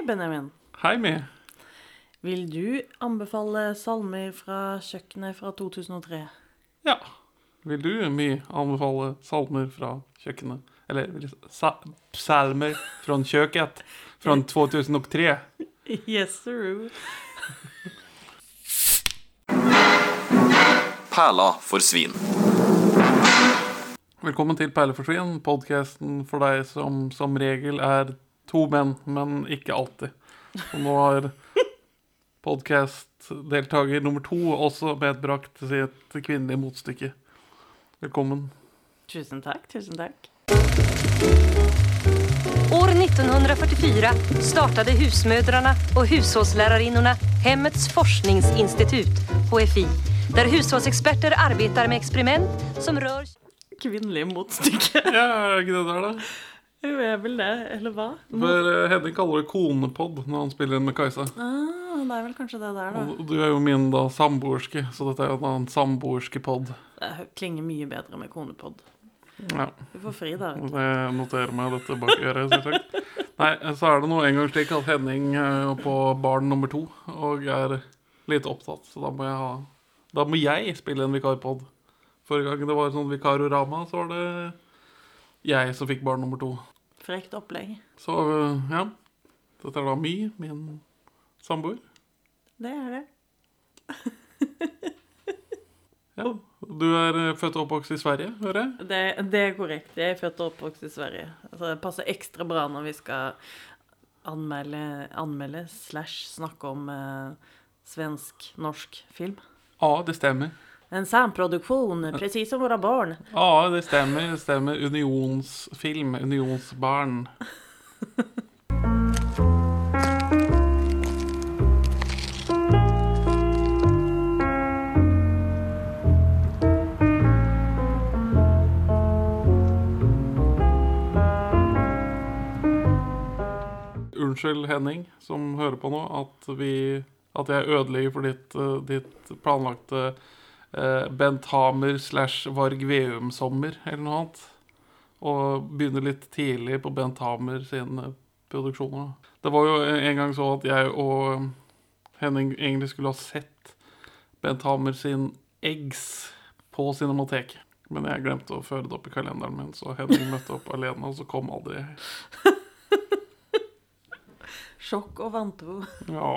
Hei, Benjamin. Hei, Mi. Vil du anbefale salmer fra kjøkkenet fra 2003? Ja. Vil du, Mi, anbefale salmer fra kjøkkenet? Eller sa salmer fra kjøkkenet fra 2003? Yes, sir. Perla for svin. Velkommen til Perleforsvinn, podkasten for deg som som regel er to menn, men ikke alltid. Og nå har podkastdeltaker nummer to også medbrakt sitt kvinnelige motstykke. Velkommen. Tusen takk, tusen takk. År 1944 startade husmödrarna och hushållslärarinnorna Hemmets forskningsinstitut, HFI, der hushållsexperter arbeider med eksperiment som rör Kvinnelig motstykke. Ja, er ikke det der, da? Jo, jeg vil det, eller hva? For eh, Henning kaller det konepod når han spiller inn med Kajsa. Ah, det er vel kanskje det der, da. Og du er jo min da samboerske, så dette er jo en annen samboerske pod. Det klinger mye bedre med konepod. Ja, Du får fri der. det noterer meg dette bak øret, selvsagt. Nei, så er det nå en gang slik at Henning er på barn nummer to og er litt opptatt, så da må jeg ha Da må jeg spille en vikarpod. Forrige gang det var sånn vikarorama, så var det jeg som fikk barn nummer to. Frekt opplegg. Så øh, ja. Dette er da My, min samboer. Det er det. Ja. Du er øh, født og oppvokst i Sverige, hører jeg? det. Det er korrekt. Jeg er født og oppvokst i Sverige. Altså, det passer ekstra bra når vi skal anmelde, anmelde slash snakke om eh, svensk-norsk film. Ja, det stemmer. En samproduktion, precis som våra barn. Ja, det stemmer. det stemmer. Unionsfilm. Unionsbarn. Unnskyld, Henning, som hører på nå, at, vi, at jeg ødelegger for ditt, eh, ditt planlagte Bent Hamer slash Varg Veum-sommer, eller noe annet. Og begynner litt tidlig på Bent Hamer sine produksjoner. Det var jo en gang så at jeg og Henning egentlig skulle ha sett Bent Hamer sin Eggs på Cinemateket. Men jeg glemte å føre det opp i kalenderen min, så Henning møtte opp alene, og så kom aldri Sjokk og vantro. Ja.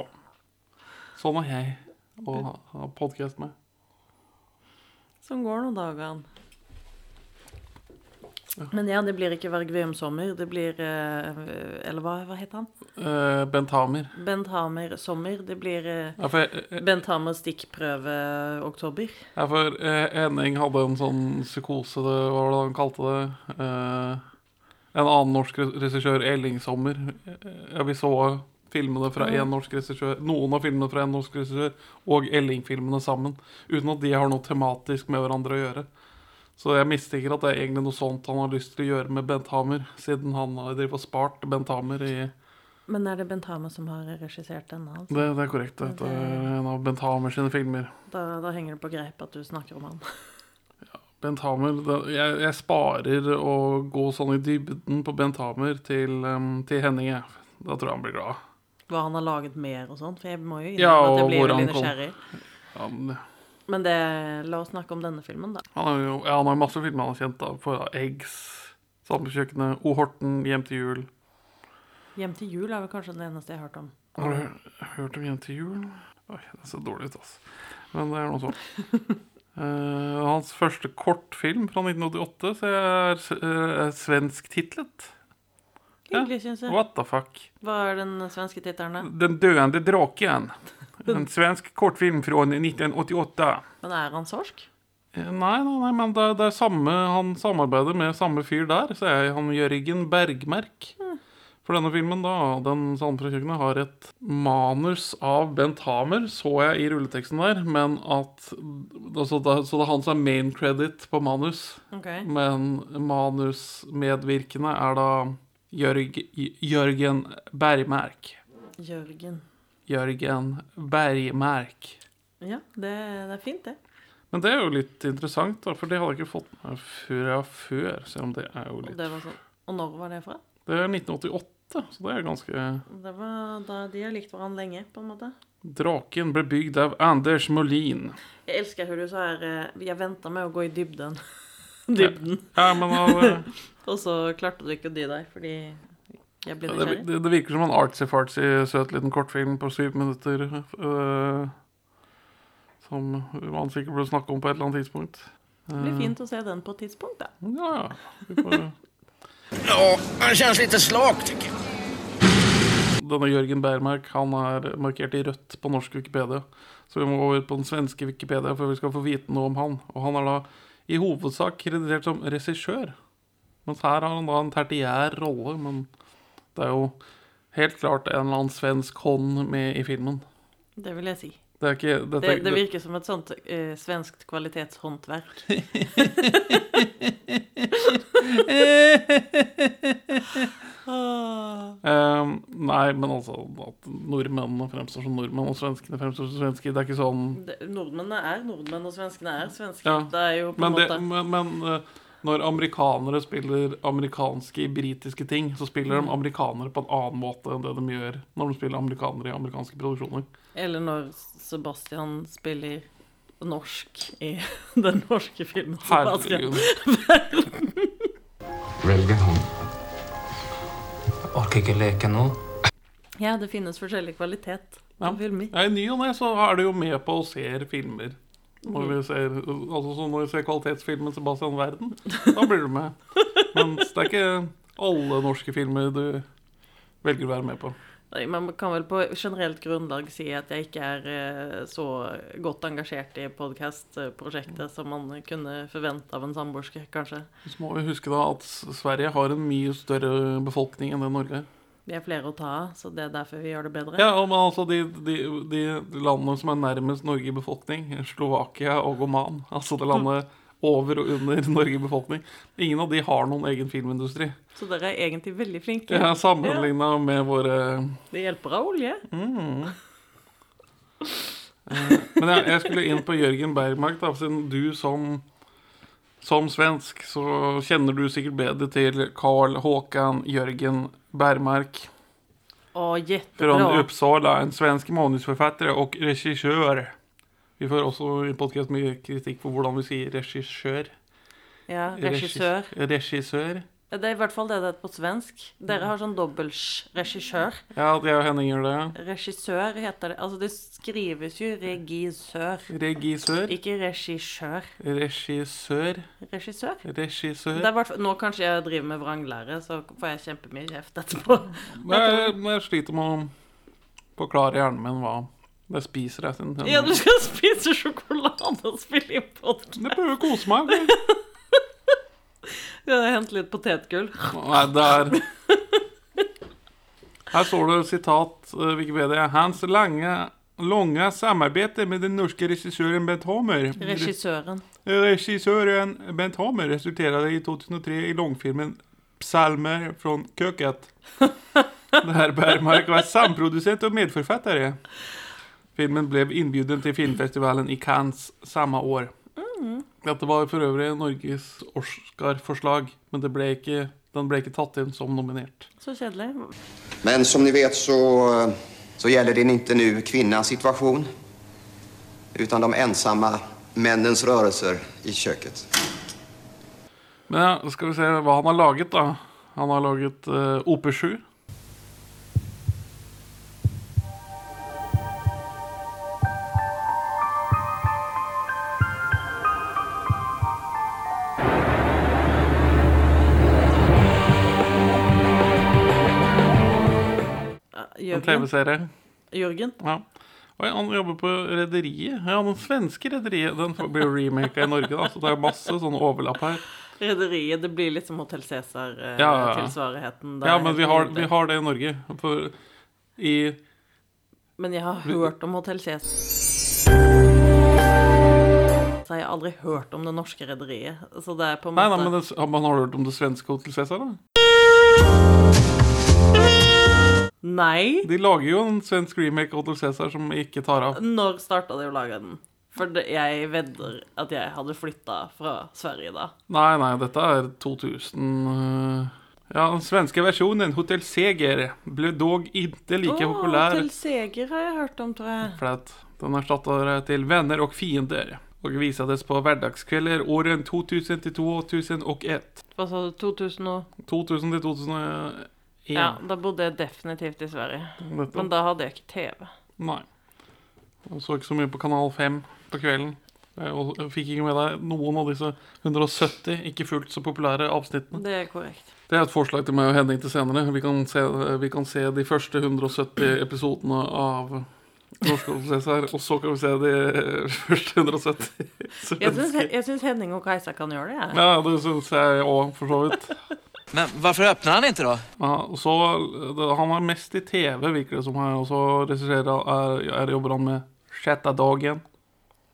Sånn er jeg å ha podkast med. Sånn går nå dagene. Men ja, det blir ikke Varg Veum sommer. Det blir eh, Eller hva, hva heter han? Eh, Bent Hamer. Bent Hamer sommer. Det blir eh, Ja, for, eh, Bent Hamer stikkprøve oktober. ja, for eh, Henning hadde en sånn psykose, det hva var det han kalte det? Eh, en annen norsk re- regissør, Elling Sommer. Eh, Ja, vi så filmene fra én norsk regissør, noen av filmene fra en norsk regissør, og Elling-filmene sammen. Uten at de har noe tematisk med hverandre å gjøre. Så jeg mistenker at det er egentlig noe sånt han har lyst til å gjøre med Bent Hamer, siden han har og spart Bent Hamer i Men er det Bent Hamer som har regissert denne? Altså? Det, det er korrekt. Dette er en av Bent Hamer sine filmer. Da, da henger det på greip at du snakker om han. Bent Hamer jeg, jeg sparer å gå sånn i dybden på Bent Hamer til, til Henning. jeg. Da tror jeg han blir glad. Hva han har laget mer og sånt. For jeg må jo Ja, at jeg blir veldig nysgjerrig. Ja, men, Men det, la oss snakke om denne filmen, da. han har jo ja, han har masse filmer han har kjent av. for Eggs, Samme på kjøkkenet, O. Horten, Hjem til jul. Hjem til jul er vel kanskje det eneste jeg har hørt om. Har du hørt om Hjem til jul? Oi, det ser dårlig ut, altså. Men det er noe sånt. uh, hans første kortfilm fra 1988 så er uh, svensktitlet. Hyggelig, syns jeg. What the fuck? Hva er den svenske tittelen, da? Den døende draken. En svensk kortfilm fra 1988. Men er han sorsk? Eh, Nei, nei, nei men det, det er samme Han samarbeider med samme fyr der, så er han Jørgen Bergmerk. For denne filmen, da, den Sanden fra kjøkkenet, har et manus av Bent Hamer, så jeg i rulleteksten der, men at altså, det, Så det er han som er main credit på manus, Okay. men manusmedvirkende er da Jørg, Jørgen Bergmerk. Jørgen. Jørgen Bergmerk. Ja, det, det er fint, det. Men det er jo litt interessant, da, for det hadde jeg ikke fått med meg før. Selv om det er jo Og, litt det var sånn. og når var det fra? Det er 1988. Så det er ganske Det var da de har likt hverandre lenge, på en måte. Draken ble bygd av Anders Molin. Jeg elsker hvordan du sa her eh, Jeg venta med å gå i dybden. dybden. Ja, men uh, Og så klarte du ikke å dy deg, fordi jeg ble det, nysgjerrig. det, det virker som en artsy-fartsy søt liten kortfilm på syv minutter. øh, som man sikkert burde snakke om på et eller annet tidspunkt. Det blir fint å se den på et tidspunkt, da. Ja, ja. Vi får, Ja, den kjennes litt slak tykker jeg. denne Jørgen Bærmark han er markert i rødt på norsk Wikipedia. Så vi må gå over på den svenske Wikipedia for vi skal få vite noe om han. Og han er da i hovedsak kreditert som regissør. Mens her har han da en tertiær rolle, men det er jo helt klart en eller annen svensk hånd med i filmen. Det vil jeg si. Det ikke dette, Det, det virker som et sånt uh, svenskt kvalitetshåndverk. Eh, nei, men altså at nordmennene fremstår som nordmenn, og svenskene fremstår som svensker. Det er ikke sånn Det, nordmennene er nordmenn, og svenskene er svensker. Ja, Det er jo på en måte men, men eh, når amerikanere spiller amerikanske i britiske ting, så spiller Mm. de amerikanere på en annen måte enn det de gjør når de spiller amerikanere i amerikanske produksjoner. Eller når Sebastian spiller norsk i den norske filmen Sebastian. Herregud. Hun. Orker ikke leke nå. Ja, det finnes forskjellig kvalitet på Ja. filmer. Ja, I ny og ne så er det jo med på å se filmer. Når vi ser, altså når vi ser kvalitetsfilmen Sebastian Verden, da blir du med. Mens det er ikke alle norske filmer du velger å være med på. Nei, Man kan vel på generelt grunnlag si at jeg ikke er eh, så godt engasjert i podkastprosjektet som man kunne forvente av en samboerske, kanskje. Så må vi huske da at Sverige har en mye større befolkning enn det Norge har. Vi er flere å ta av, så det er derfor vi gjør det bedre. Ja, men altså de, de, de landene som er nærmest Norge i befolkning, Slovakia og Oman, altså det landet over og under Norge i befolkning, ingen av de har noen egen filmindustri. Så dere er egentlig veldig flinke. Ja, Sammenligna med våre Det hjelper av olje. Men jeg, jeg skulle inn på Jørgen Bergmark, da, siden du som som svensk så kjenner du sikkert bedre til Carl Håkan Jørgen Bergmark Å, från jättebra. Uppsala, en svensk manusforfatter og regissør. Vi får også i podcast mye kritikk for hvordan vi sier regissør. Ja, regissør. Regissør. Det er i hvert fall det det heter på svensk. Dere har sånn dobbeltsj. Regissør. Ja, jeg og Henning gjør det. Regissør heter det. Altså, det skrives jo regissør. Regissør. Ikke regissør. Regissør. Regissør. Regissør. Det er hvert nå kanskje jeg driver med vranglære, så får jeg kjempemye kjeft etterpå. Jeg, jeg sliter med å forklare hjernen min hva det spiser jeg sin. Ja, du skal spise sjokolade og spille inn podkast. Det prøver å kose meg. Ja, hente litt potetgull. Nei, det er Her står det sitat eh, Wikipedia. Hans lange, lange samarbeid med den norske regissøren Bent Hamer Regissøren. Regissøren Bent Hamer resulterte i 2003 i langfilmen Psalmer från kjøkkenet'. Der Bergmark var samproducent og medforfatter. Filmen ble innbudt til filmfestivalen i Cannes samme år. Dette var for øvrig Norges Oscar-forslag, men det ble ikke, den ble ikke tatt inn som nominert. Så kjedelig. Men som ni vet så, så gjelder det ikke nå kvinnens situasjon, utan de ensomme mennenes rørelser i kjøkkenet. Men ja, skal vi se hva han har laget, da. Han har laget uh, OP7. En TV-serie. Jørgen. Ja. Oi, han jobber på Rederiet. Ja, den svenske Rederiet. Den blir jo remaka i Norge, da, så det er masse sånn overlapp her. Rederiet. Det blir litt som Hotell Ja, ja, ja. Cæsar-tilsvarigheten. Ja, men vi har, vi har det i Norge. For i Men jeg har hørt om Hotell Cæsar. Så har jeg aldri hørt om det norske rederiet. Så det er på en måte nei, nei men det, har man har hørt om det svenske Hotel Cæsar, da? Nei! De lager jo en svensk remake av Hotel Cæsar som ikke tar av. Når starta de å lage den? For jeg vedder at jeg hadde flytta fra Sverige da. Nei, nei, dette er 2000 øh, Ja, den svenske versjonen, Hotell Seger, ble dog ikke like oh, populær. Hotel Seger har jeg hørt om, tror jeg. Flett. den erstatter til Venner og fiender. Og vises på hverdagskvelder åren 2000 til 2001. Hva sa du, 2000 og 2000 til 2001. Ja, da bodde jeg definitivt i Sverige. Dette. Men da hadde jeg ikke TV. Nei. Jeg så ikke så mye på Kanal 5 på kvelden. Jeg og- fikk ikke med deg noen av disse 170 ikke fullt så populære avsnittene. Det er korrekt. Det er et forslag til meg og Henning til senere. Vi kan se, vi kan se de første 170 episodene av Norsk her, og så kan vi se de første 170 Jeg svenske. jeg syns Henning og Kajsa kan gjøre det, jeg. Ja, det syns jeg òg, for så vidt. Men hvorfor åpner han ikke, da? Ja, så, Han er mest i TV, virker det som her. Og så regisserer er, er jobber han med Sjette dagen.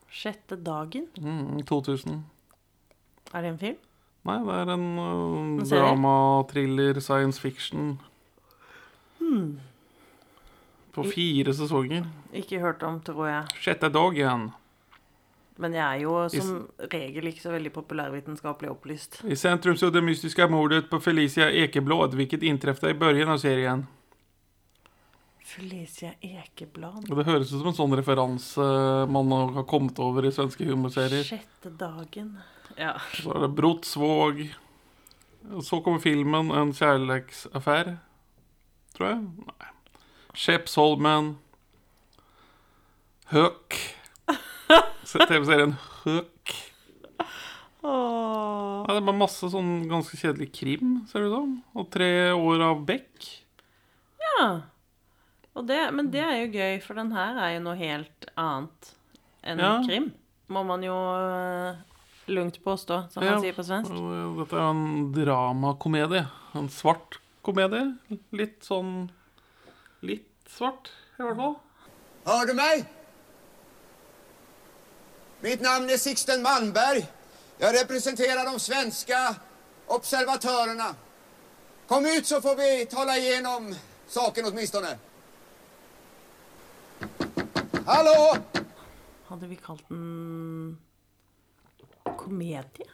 Sjette dagen. Mm, 2000. Er det en film? Nei, det er en uh, drama, thriller, science fiction. Hmm. På fire sesonger. Ikke hørt om, tror jeg. Sjette dagen. Men jeg er jo som regel ikke så veldig populærvitenskapelig opplyst. I sentrum så det mystiska mordet på Felicia Ekeblad, hvilket inträffade i början av serien. Felicia Ekeblad. Og Det høres ut som en sånn referanse man har kommet over i svenske humorserier. Sjette dagen. Ja. Så er det Brotsvåg. Så kommer filmen En kjærlighetsaffære, tror jeg. Nei. Skjepsholmen. Høk. Se TV-serien Hook. Åh. Ja, det er bare masse sånn ganske kjedelig krim, ser det ut som. Og tre år av Beck. Ja. Og det, men det er jo gøy, for den her er jo noe helt annet enn Ja. krim. Må man jo øh, lugnt påstå, som Ja. man sier på svensk. Dette er jo en dramakomedie. En svart komedie. Litt sånn Litt svart, i hvert fall. Hör du mig? Mitt navn er Sixten Malmberg. Jeg representerer de svenske observatørene. Kom ut så får vi tale igjennom saken åtminstone. Hallo! Hadde vi kalt den komedie?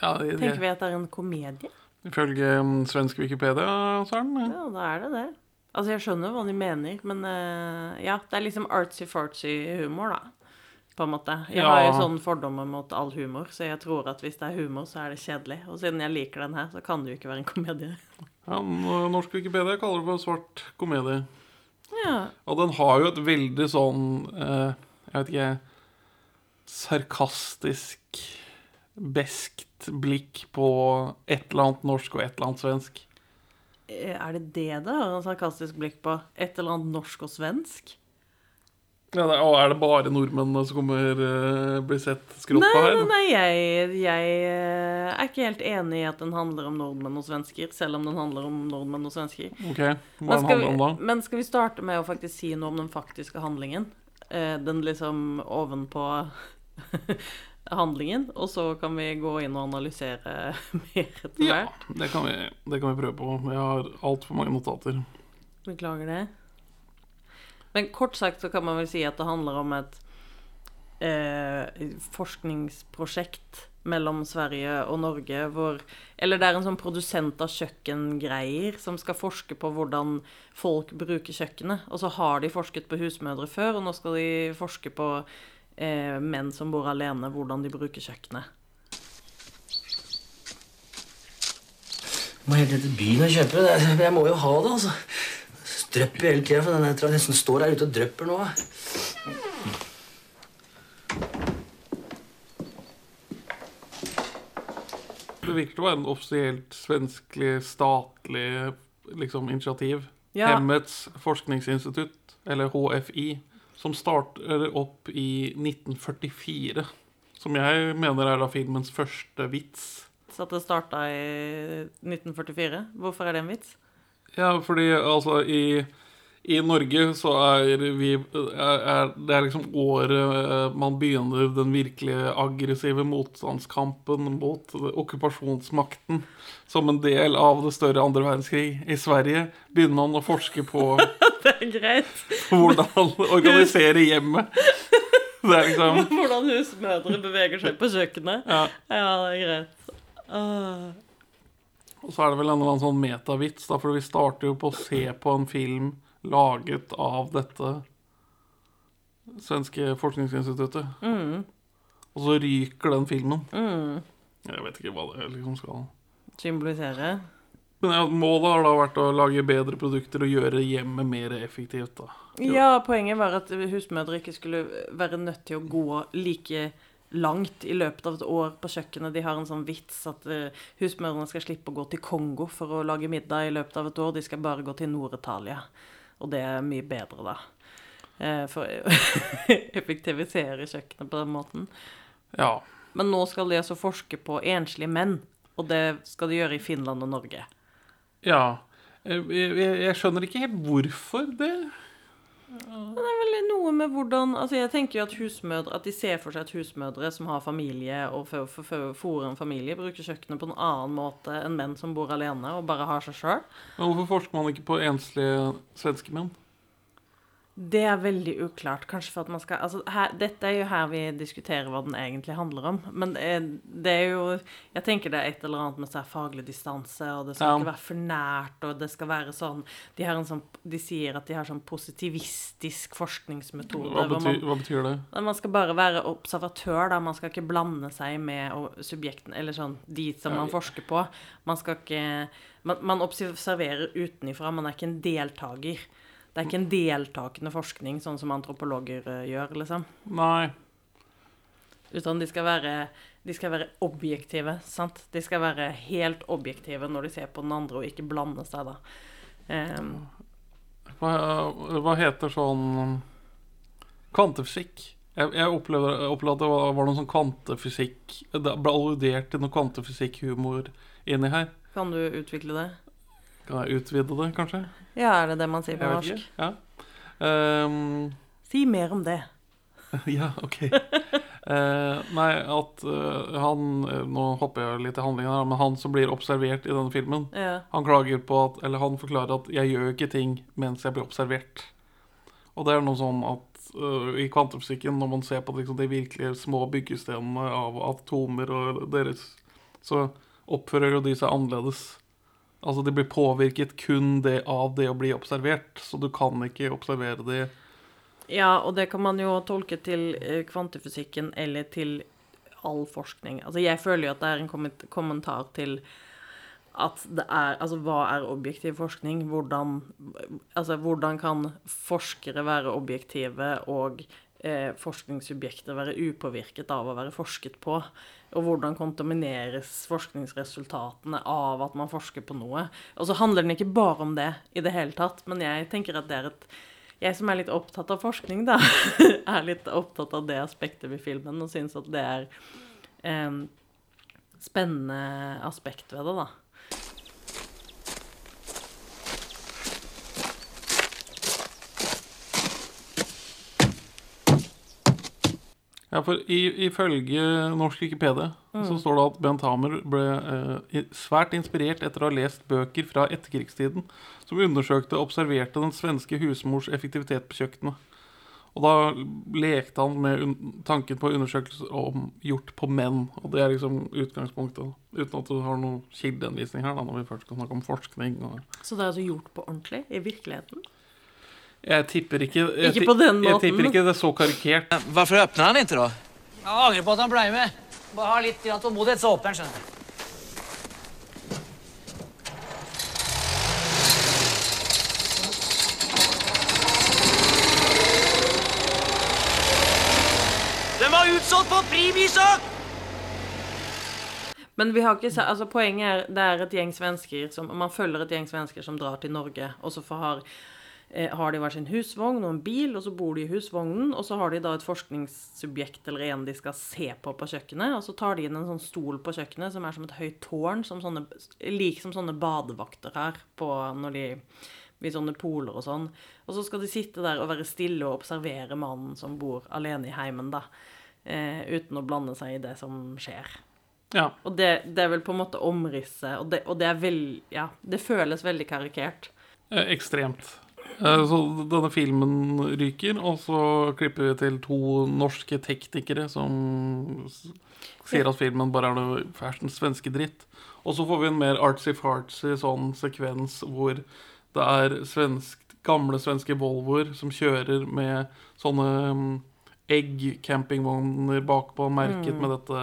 Ja, det, Tenker vi at det er en komedie? Ifølge um, svensk Wikipedia, sa han? Ja, da er det det. Altså, jeg skjønner hva de mener, men øh, ja, det er liksom artsy-fartsy humor, da. På en måte. Jeg har jo Ja. sånn fordommer mot all humor, så jeg tror at hvis det er humor, så er det kjedelig. Og siden jeg liker den her, så kan det jo ikke være en komedie. Ja, norsk Wikipedia kaller det for svart komedie. Ja. Og den har jo et veldig sånn eh, Jeg vet ikke Sarkastisk, beskt blikk på et eller annet norsk og et eller annet svensk. Eh, Er det det det har en sarkastisk blikk på? Et eller annet norsk og svensk? Ja, det, og er det bare nordmennene som kommer uh, blir sett skrotta her? nei, nei, jeg, jeg eh, er ikke helt enig i at den handler om nordmenn og svensker, selv om den handler om nordmenn og svensker. Ok, hva Men den skal, handler om da? vi, men skal vi starte med å faktisk si noe om den faktiske handlingen? Uh, den liksom ovenpå handlingen, og så kan vi gå inn og analysere mer etter Ja, det kan, vi, det kan vi prøve på. Jeg har altfor mange notater. Beklager det. Men kort sagt så kan man vel si at det handler om et eh, forskningsprosjekt mellom Sverige og Norge hvor Eller det er en sånn produsent av kjøkkengreier som skal forske på hvordan folk bruker kjøkkenet. Og så har de forsket på husmødre før, og nå skal de forske på eh, menn som bor alene, hvordan de bruker kjøkkenet. Må helt ned byen og kjøpe. Jeg må jo ha det, altså. Drypper hele tida, for den jeg nesten står her ute og drypper nå. Det virker å være en offisielt svenskelig statlig liksom, initiativ. Ja. Hemmets forskningsinstitutt, eller HFI, som starter opp i 1944. Som jeg mener er da filmens første vits. Så at det starta i 1944. Hvorfor er det en vits? Ja, fordi altså i, i Norge så er vi er, er, Det er liksom året eh, man begynner den virkelig aggressive motstandskampen mot okkupasjonsmakten som en del av det større andre verdenskrig. I Sverige begynner man å forske på Det er greit. hvordan organisere hjemmet. Liksom Hvordan husmødre beveger seg på kjøkkenet. Ja. Ja, det er greit. Åh. Og så er det vel en eller annen sånn metavits, da, for vi starter jo på å se på en film laget av dette svenske forskningsinstituttet. Mm. Og så ryker den filmen. Jeg vet ikke hva det liksom skal Symbolisere. Men ja, målet har da vært å lage bedre produkter og gjøre hjemmet mer effektivt. da. Ja, poenget var at husmødre ikke skulle være nødt til å gå like langt i løpet av et år på kjøkkenet. De har en sånn vits at uh, husmødrene skal slippe å gå til Kongo for å lage middag i løpet av et år. De skal bare gå til Nord-Italia. Og det er mye bedre, da. Uh, For å effektivisere kjøkkenet på den måten. Ja. Men nå skal de altså forske på enslige menn. Og det skal de gjøre i Finland og Norge. ja. Jeg, jeg, jeg skjønner ikke helt hvorfor det. Det er vel noe med hvordan Altså, jeg tenker jo at husmødre At de ser for seg at husmødre som har familie og fôrer en familie, bruker kjøkkenet på en annen måte enn menn som bor alene og bare har seg sjøl. Hvorfor forsker man ikke på enslige svenske menn? Det er veldig uklart. Kanskje for at man skal Altså, her, dette er jo her vi diskuterer hva den egentlig handler om. Men det er, det er jo Jeg tenker det er et eller annet med sånn faglig distanse, og det skal Ja. ikke være for nært, og det skal være sånn De, har en sånn, de sier at de har sånn positivistisk forskningsmetode. Hva betyr, man, hva betyr det? Man skal bare være observatør, da. Man skal ikke blande seg med subjekten, subjektene, eller sånn de som man forsker på. Man skal ikke Man, man observerer utenifra, man er ikke en deltaker. Det er ikke en deltakende forskning, sånn som antropologer eh, gjør, liksom. Nei. Utan de skal være de skal være objektive, sant? De skal være helt objektive når de ser på den andre, og ikke blande seg, da. Um, Hva, hva heter sånn Kvantefysikk. Jeg, jeg opplevde, opplevde at det var, var noe sånn kvantefysikk Det ble alludert til noe kvantefysikk-humor inni her. kan du utvikle det? Kan jeg utvide det, kanskje? Ja, er det det man sier på norsk? Ja. Um, Si mer om det. ja, ok. Uh, nei, at uh, han eh, Nå hopper jeg litt i handlingen her, men han som blir observert i denne filmen, Ja. han klager på at Eller han forklarer at 'jeg gjør ikke ting mens jeg blir observert'. Og det er noe sånn at uh, i kvantefysikken, når man ser på liksom, de virkelige små byggestenene av atomer og deres, så oppfører jo de seg annerledes. Altså de blir påvirket kun det av det å bli observert, så du kan ikke observere de Ja, og det kan man jo tolke til eh, kvantefysikken eller til all forskning. Altså, jeg føler jo at det er en kommentar til at det er Altså, hva er objektiv forskning? Hvordan Altså, hvordan kan forskere være objektive og eh, forskningssubjekter være upåvirket av å være forsket på? Og hvordan kontamineres forskningsresultatene av at man forsker på noe? Og så handler den ikke bare om det i det hele tatt, men jeg tenker at det er et jeg som er litt opptatt av forskning, da, er litt opptatt av det aspektet ved filmen og syns at det er eh, spennende aspekt ved det, da. Ja, for i, ifølge norsk Wikipedia så står det at Bent Hamer ble eh, svært inspirert etter å ha lest bøker fra etterkrigstiden som undersøkte og observerte den svenske husmors effektivitet på kjøkkenet. Og da lekte han med tanken på undersøkelser om gjort på menn. Og det er liksom utgangspunktet. Uten at du har noen kildeanvisning her, da, når vi først skal snakke om forskning. Og Så det er altså gjort på ordentlig i virkeligheten? Jeg tipper ikke jeg, Ikke på den Jeg tipper ikke det er så karikert. Hvorfor åpner han ikke, da? Jeg angrer på at han ble med. Bare ha litt tålmodighet, så åpner han, skjønner du. Den var utsolgt på Pribisak! Men vi har ikke altså poenget er det er et gjeng svensker som Man følger et gjeng svensker som drar til Norge, og så får har, har de hver sin husvogn og en bil, og så bor de i husvognen, og så har de da et forskningssubjekt eller en de skal se på på kjøkkenet, og så tar de inn en sånn stol på kjøkkenet som er som et høyt tårn, som sånne, lik som sånne badevakter her på når de blir sånne poler og sånn. Og så skal de sitte der og være stille og observere mannen som bor alene i heimen, da. Eh, uten å blande seg i det som skjer. Ja. Og det, det er vel på en måte omrisset, og det, og det er vel Ja, det føles veldig karikert. Eh, ekstremt. Eh, Så denne filmen ryker, og så klipper vi til to norske teknikere som sier at filmen bare er noe fæsjens svenske dritt. Og så får vi en mer artsy-fartsy sånn sekvens hvor det er svensk, gamle svenske Volvoer som kjører med sånne mm, egg-campingvogner bakpå, merket med dette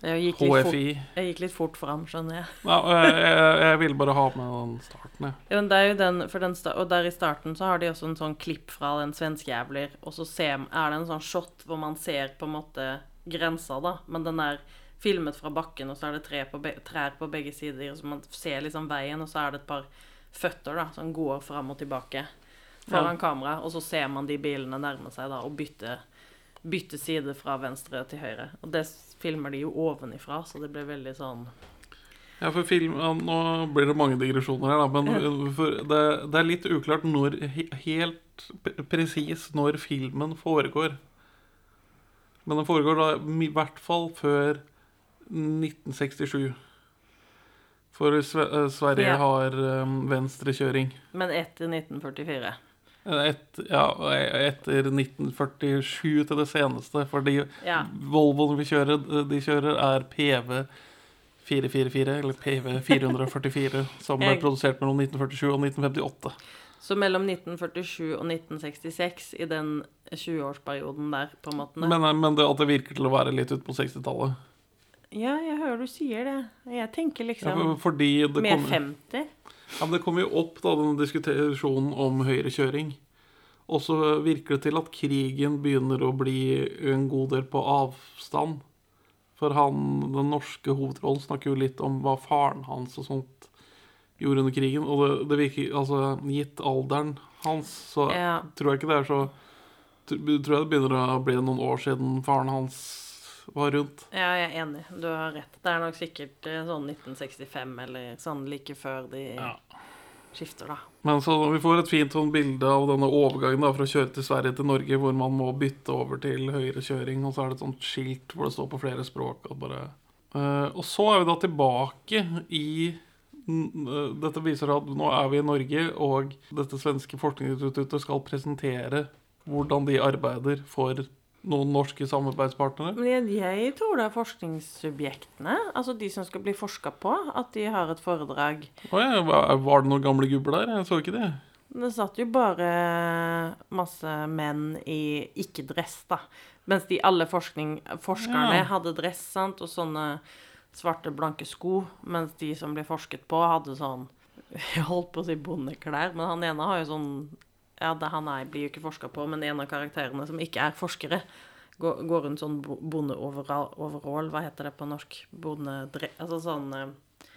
Jeg gikk, litt fort, HFI. jeg gikk litt fort fram, skjønner jeg. Ja, jeg, jeg, jeg ville bare ha med den starten, jeg. Ja, men det er jo den, den og der i starten så har de også en sånn klipp fra den svenske jævler, og så ser, er det en sånn shot hvor man ser på en måte grensa, da, men den er filmet fra bakken, og så er det tre på be trær på begge sider, og så man ser liksom veien, og så er det et par føtter da, som går fram og tilbake foran kamera, og så ser man de bilene nærme seg da, og bytte, bytte side fra venstre til høyre. Og det filmer de jo ovenifra, så det blir veldig sånn Ja, for film, Nå blir det mange digresjoner her, da, men det, det er litt uklart når, helt presis når filmen foregår. Men den foregår da i hvert fall før 1967. For eh, Sverige Ja. har um, venstrekjøring. Men etter 1944. Et, ja, etter 1947 til det seneste. Fordi Ja. Volvoene vi kjører, de kjører, er PV 444, eller PV 444, som er produsert mellom 1947 og 1958. Så mellom 1947 og 1966, i den 20-årsperioden der, på en måte Men, eh, men det at det virker til å være litt ut på 60-tallet. Ja, jeg hører du sier det. Jeg tenker liksom ja, Med det 50. ja, men det kommer jo opp da, denne diskusjonen om høyrekjøring. Og så virker det til at krigen begynner å bli en god del på avstand. For han, den norske hovedrollen snakker jo litt om hva faren hans og sånt gjorde under krigen. Og det, det virker, altså gitt alderen hans, så Ja. tror jeg ikke det er så Tror jeg det begynner å bli noen år siden faren hans var rundt. Ja, jeg er enig. Du har rett. Det er nok sikkert eh, sånn 1965 eller sånn like før de skifter, da. Men så vi får et fint sånn bilde av denne overgangen da, fra å kjøre til Sverige til Norge, hvor man må bytte over til høyrekjøring, og så er det et sånt skilt hvor det står på flere språk. Og, bare, Eh, og så er vi da tilbake i eh, Dette viser at nå er vi i Norge, og dette svenske forskningsinstituttet skal presentere hvordan de arbeider for noen norske samarbeidspartnere. Men jeg, jeg tror det er forskningssubjektene, altså de som skal bli forska på, at de har et foredrag. Å ja, var var det noen gamle gubber der? Jeg så ikke det. Det satt jo bare masse menn i ikke-dress, da. Mens de alle forskning, forskerne Ja. hadde dress, sant, og sånne svarte, blanke sko. Mens de som ble forsket på, hadde sånn Jeg holdt på å si bondeklær, men han ene har jo sånn Ja, det, han er, blir jo ikke forska på, men en av karakterene som ikke er forskere, går, går rundt sånn bo- bondeoverall, hva heter det på norsk? Bondedress Altså sånn eh,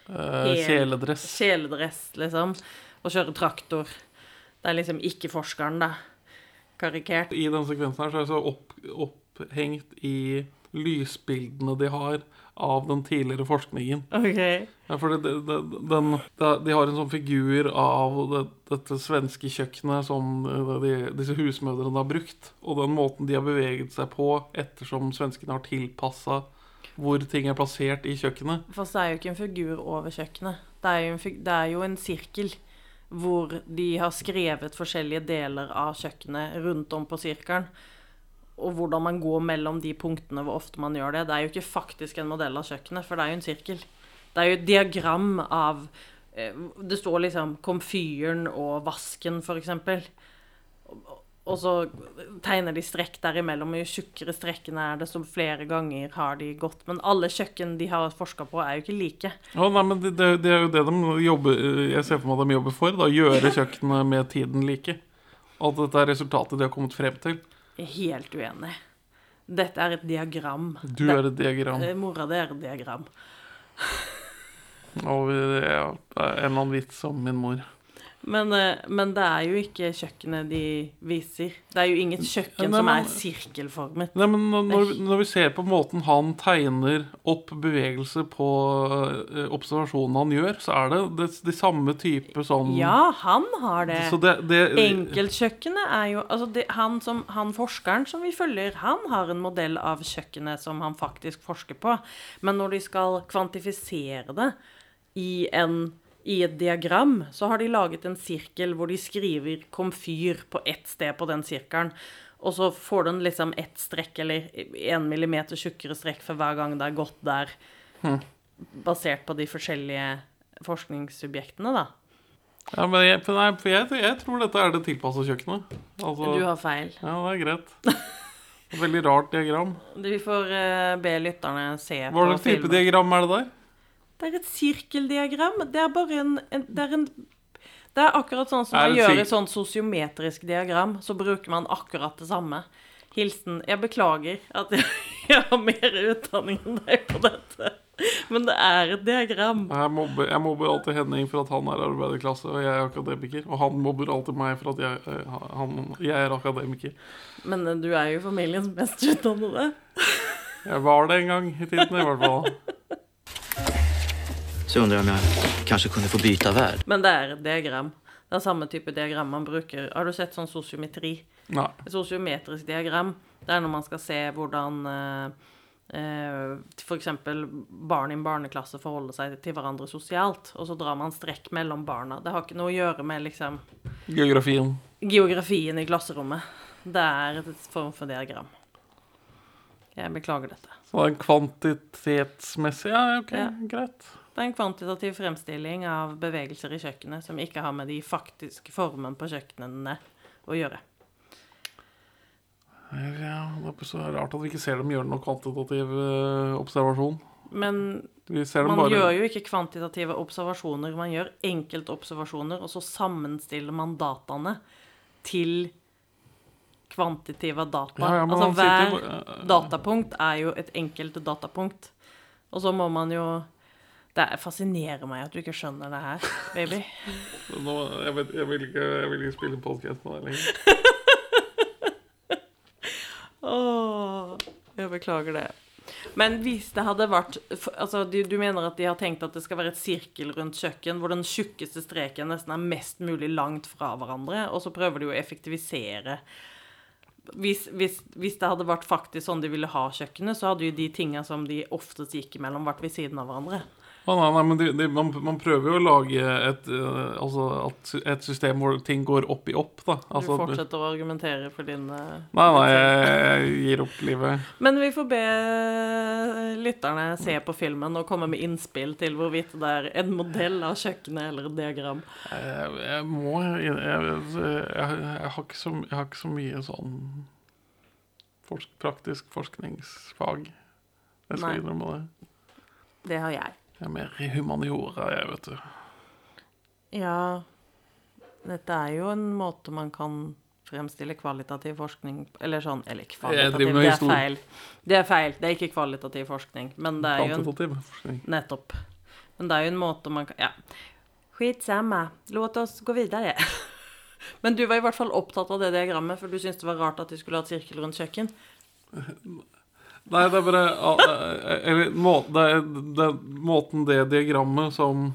Eh, kjeledress. kjeledress, liksom. Og kjøre traktor. Det er liksom ikke forskeren, da. Karikert. I den sekvensen her så er jeg så opp, opphengt i lysbildene de har av den tidligere forskningen. OK. Ja, for det, det, den, de har en sånn figur av det, dette svenske kjøkkenet som eh, de, disse husmødrene har brukt. Og den måten de har beveget seg på ettersom svenskene har tilpassa hvor ting er plassert i kjøkkenet. For det er jo ikke en figur over kjøkkenet. Det er jo en, det er jo en sirkel hvor de har skrevet forskjellige deler av kjøkkenet rundt om på sirkelen. Og hvordan man går mellom de punktene, hvor ofte man gjør det. Det er jo ikke faktisk en modell av kjøkkenet, for det er jo en sirkel. Det er jo et diagram av eh, Det står liksom komfyren og vasken, eksempel. Og- så tegner de strekk derimellom, jo tjukkere strekkene er, desto flere ganger har de gått. Men alle kjøkken de har forska på, er jo ikke like. Oh, nei, men det, det, det er jo det de jobber Jeg ser for meg at de jobber for. Da, Gjøre kjøkkenet med tiden like. Og at dette er resultatet de har kommet frem til. Er helt uenig. Dette er et diagram. Du er et diagram. Det- Mora di er et diagram. Og det er en eller annen vits om min mor. Men, eh, men det er jo ikke kjøkkenet de viser. Det er jo inget kjøkken Nei, som er sirkelformet. Nei, men når- når, vi ser på måten han tegner opp bevegelse på observasjonen observasjonene han gjør, så er det, det de samme type sånn Ja, han har det. Det, det Enkeltkjøkkenet er jo altså det, han, som, han forskeren som vi følger, han har en modell av kjøkkenet som han faktisk forsker på. Men når de skal kvantifisere det i en i et diagram så har de laget en sirkel hvor de skriver 'komfyr' på ett sted på den sirkelen. Og så får den liksom ett strekk eller én millimeter tjukkere strekk for hver gang det er gått der. Basert på de forskjellige forskningssubjektene, da. Ja, men jeg, nei, jeg, jeg tror dette er det tilpassa kjøkkenet. Altså, Du har feil. Ja, det er greit. Veldig rart diagram. Vi får uh, be lytterne se Hva på slags type diagram er det der? Det er et sirkeldiagram. Det er bare en, en det er en det er akkurat sånn som man gjør i sånn sosiometrisk diagram, så bruker man akkurat det samme. Hilsen Jeg beklager at jeg, jeg har mer utdanning enn deg på dette, men det er et diagram. Jeg mobber, jeg mobber alltid Henning for at han er arbeiderklasse og jeg er akademiker. Og han mobber alltid meg for at jeg, eh, han, jeg er akademiker. Men eh, du er jo familiens mest utdannede. Jeg var det en gang i tiden, i hvert fall. Så undrar jag om jag kanske kunde få byta värld. Men det er et diagram. Det er samme type diagram man bruker. Har du sett sånn sosiometri? Nei. Et sosiometrisk diagram, det er når man skal se hvordan eh, f.eks. for eksempel barn i en barneklasse forholder seg til hverandre sosialt, og så drar man strekk mellom barna. Det har ikke noe å gjøre med liksom Geografien. geografien i klasserommet. Det er et form for diagram. Jeg beklager dette. Så det er kvantitetsmessig Ja, ok, Ja. greit. Det er en kvantitativ fremstilling av bevegelser i kjøkkenet som ikke har med de faktiske formene på kjøkkenene å gjøre. Ja, det er så rart at vi ikke ser dem gjøre noe kvantitativ eh, observasjon. Men man bare gjør jo ikke kvantitative observasjoner, man gjør enkeltobservasjoner, og så sammenstiller man dataene til kvantitive data. Ja, ja, altså hver sitter hver datapunkt er jo et enkelt datapunkt. Og så må man jo Det fascinerer meg at du ikke skjønner det her, baby. Nå, jeg, vet, jeg, vil ikke, jeg vil ikke spille podcast med deg lenger. Åh, jeg beklager det. Men hvis det hadde vært Altså, du, du mener at de har tenkt at det skal være et sirkel rundt kjøkken, hvor den tjukkeste streken nesten er mest mulig langt fra hverandre, og så prøver de å effektivisere hvis, hvis, hvis det hadde vært faktisk sånn de ville ha kjøkkenet, så hadde jo de tinga som de oftest gikk imellom, vært ved siden av hverandre. Å, nei, nei, men de, de, man, man prøver jo å lage et, uh, altså, et system hvor ting går opp i opp, da. Altså, du fortsetter å argumentere for din uh, Nei, nei, jeg, jeg gir opp livet. Men vi får be lytterne se på filmen og komme med innspill til hvorvidt det er en modell av kjøkkenet eller et diagram. Jeg, jeg må jeg, jeg, har så, jeg har ikke så mye sånn forsk, praktisk forskningsfag. Jeg skal innrømme det. Det har jeg. Jeg er mer i humaniora, jeg, vet du. Ja, dette er jo en måte man kan fremstille kvalitativ forskning Eller sånn Eller kvalitativ, det er feil. Det er feil. Det er ikke kvalitativ forskning. Men det er jo en forskning. Nettopp. Men det er jo en måte man kan Ja. Skitsamma. Låt oss gå videre. Men du var i hvert fall opptatt av det diagrammet, for du syntes det var rart at de skulle ha et sirkel rundt kjøkken. Nei, det er bare eh, Eller må, det er, det er måten det diagrammet som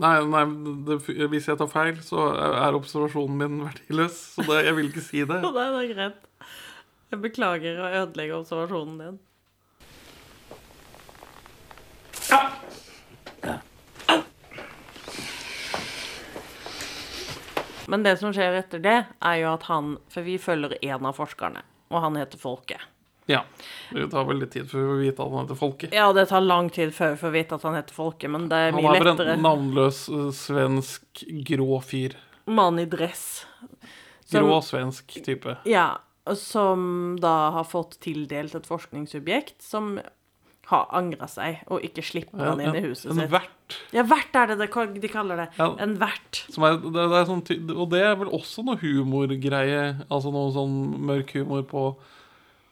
Nei, nei det, hvis jeg tar feil, så er observasjonen min verdiløs. Så det, jeg vil ikke si det. nei, det er greit. Jeg beklager å ødelegge observasjonen din. Men det som skjer etter det, er jo at han For vi følger en av forskerne, og han heter Folke. Ja. Det tar veldig tid før vi får vite at han heter Folke. Ja, det tar lang tid før vi får vite at han heter Folke, men det er Han mye er bare lettere. en navnløs eh, svensk grå fyr. Mann i dress. Som- Grå svensk type. Ja, som da har fått tildelt et forskningsobjekt som har angra seg, og ikke slipper han inn i huset en sitt. vert. Ja, vert er det det de kaller det. Ja. En vert. Som er, det, det er sånn, og det er vel også noe humorgreie. Altså noe sånn mørk humor på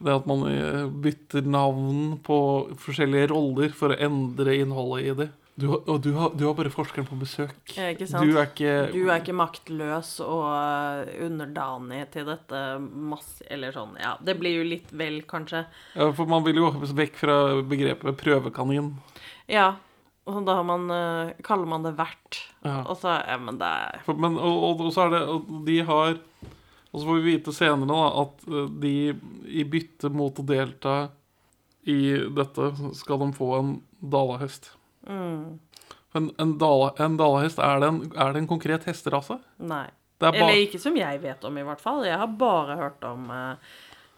det at man eh, bytter navn på forskjellige roller for å endre innholdet i det. Du, og du har, du har bare forskeren på besøk. Ikke sant? Du er ikke Du er ikke maktløs og eh, underdanig til dette masse Eller sånn, ja. Det blir jo litt vel, kanskje. ja, For man vil jo vekk fra begrepet prøvekanin. Ja. Og da har man, eh, kaller man det vert. Ja. Og så Ja, men det er For, men, og, og, og så er det og De har Og så får vi vite senere da, at eh, de i bytte mot å delta i dette, skal de få en dalahest. mm. En, en, dala, en dalahest, er det en, er det en konkret hesterase? Nei. Det er Eller ikke som jeg vet om, i hvert fall. Jeg har bare hørt om eh,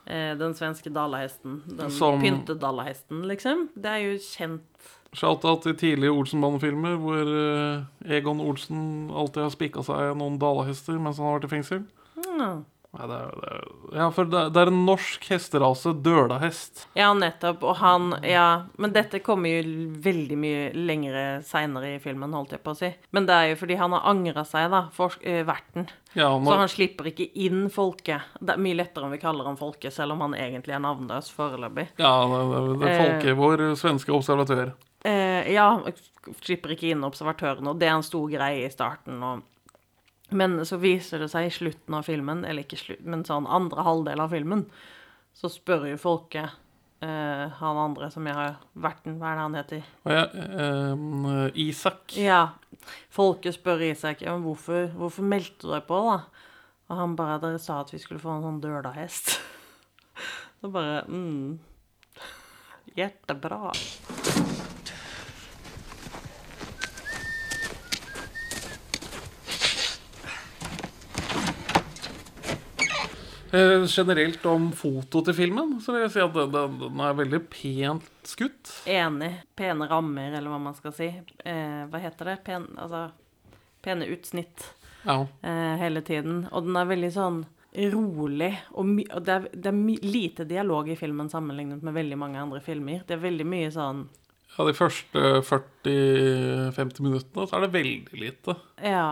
eh, den svenske dalahesten. Den Som- pyntedalahesten, liksom. Det er jo kjent shout-out til tidlige Olsenbanden-filmer hvor eh, Egon Olsen alltid har spikka seg noen dalahester mens han har vært i fengsel. Mm. Nei, det er, det er, ja, for det, det er en norsk hesterase, dølahest. Ja, nettopp. Og han Ja, men dette kommer jo veldig mye lengre seinere i filmen, holdt jeg på å si. Men det er jo fordi han har angra seg, da, for uh, verten. Ja, Så han slipper ikke inn folket. Det er mye lettere om vi kaller ham folket, selv om han egentlig er navnløs foreløpig. ja det, det, er folket, folket, vår svenske observatør. Uh, ja, slipper ikke inn observatørene, og det er en stor greie i starten. Og, men så viser det seg i slutten av filmen, eller ikke slutt, men sånn andre halvdel av filmen, så spør jo folket eh, han andre som jeg har verten, hva er det han heter? Og jeg, eh, Isak Ja, folket spør Isak ja, men hvorfor, hvorfor meldte du deg på, da? Og han bare Dere sa at vi skulle få en sånn dølahest. Så bare mm. Hjertebra. Eh, generelt om foto til filmen, så vil jeg si at den, den, den er veldig pent skutt. Enig. Pene rammer, eller hva man skal si. Eh, hva heter det? Pen, altså, pene utsnitt Ja. eh, hele tiden. Og den er veldig sånn rolig. Og, og det er, det er lite dialog i filmen sammenlignet med veldig mange andre filmer. Det er veldig mye sånn ja, de første 40-50 minuttene så er det veldig lite. Ja.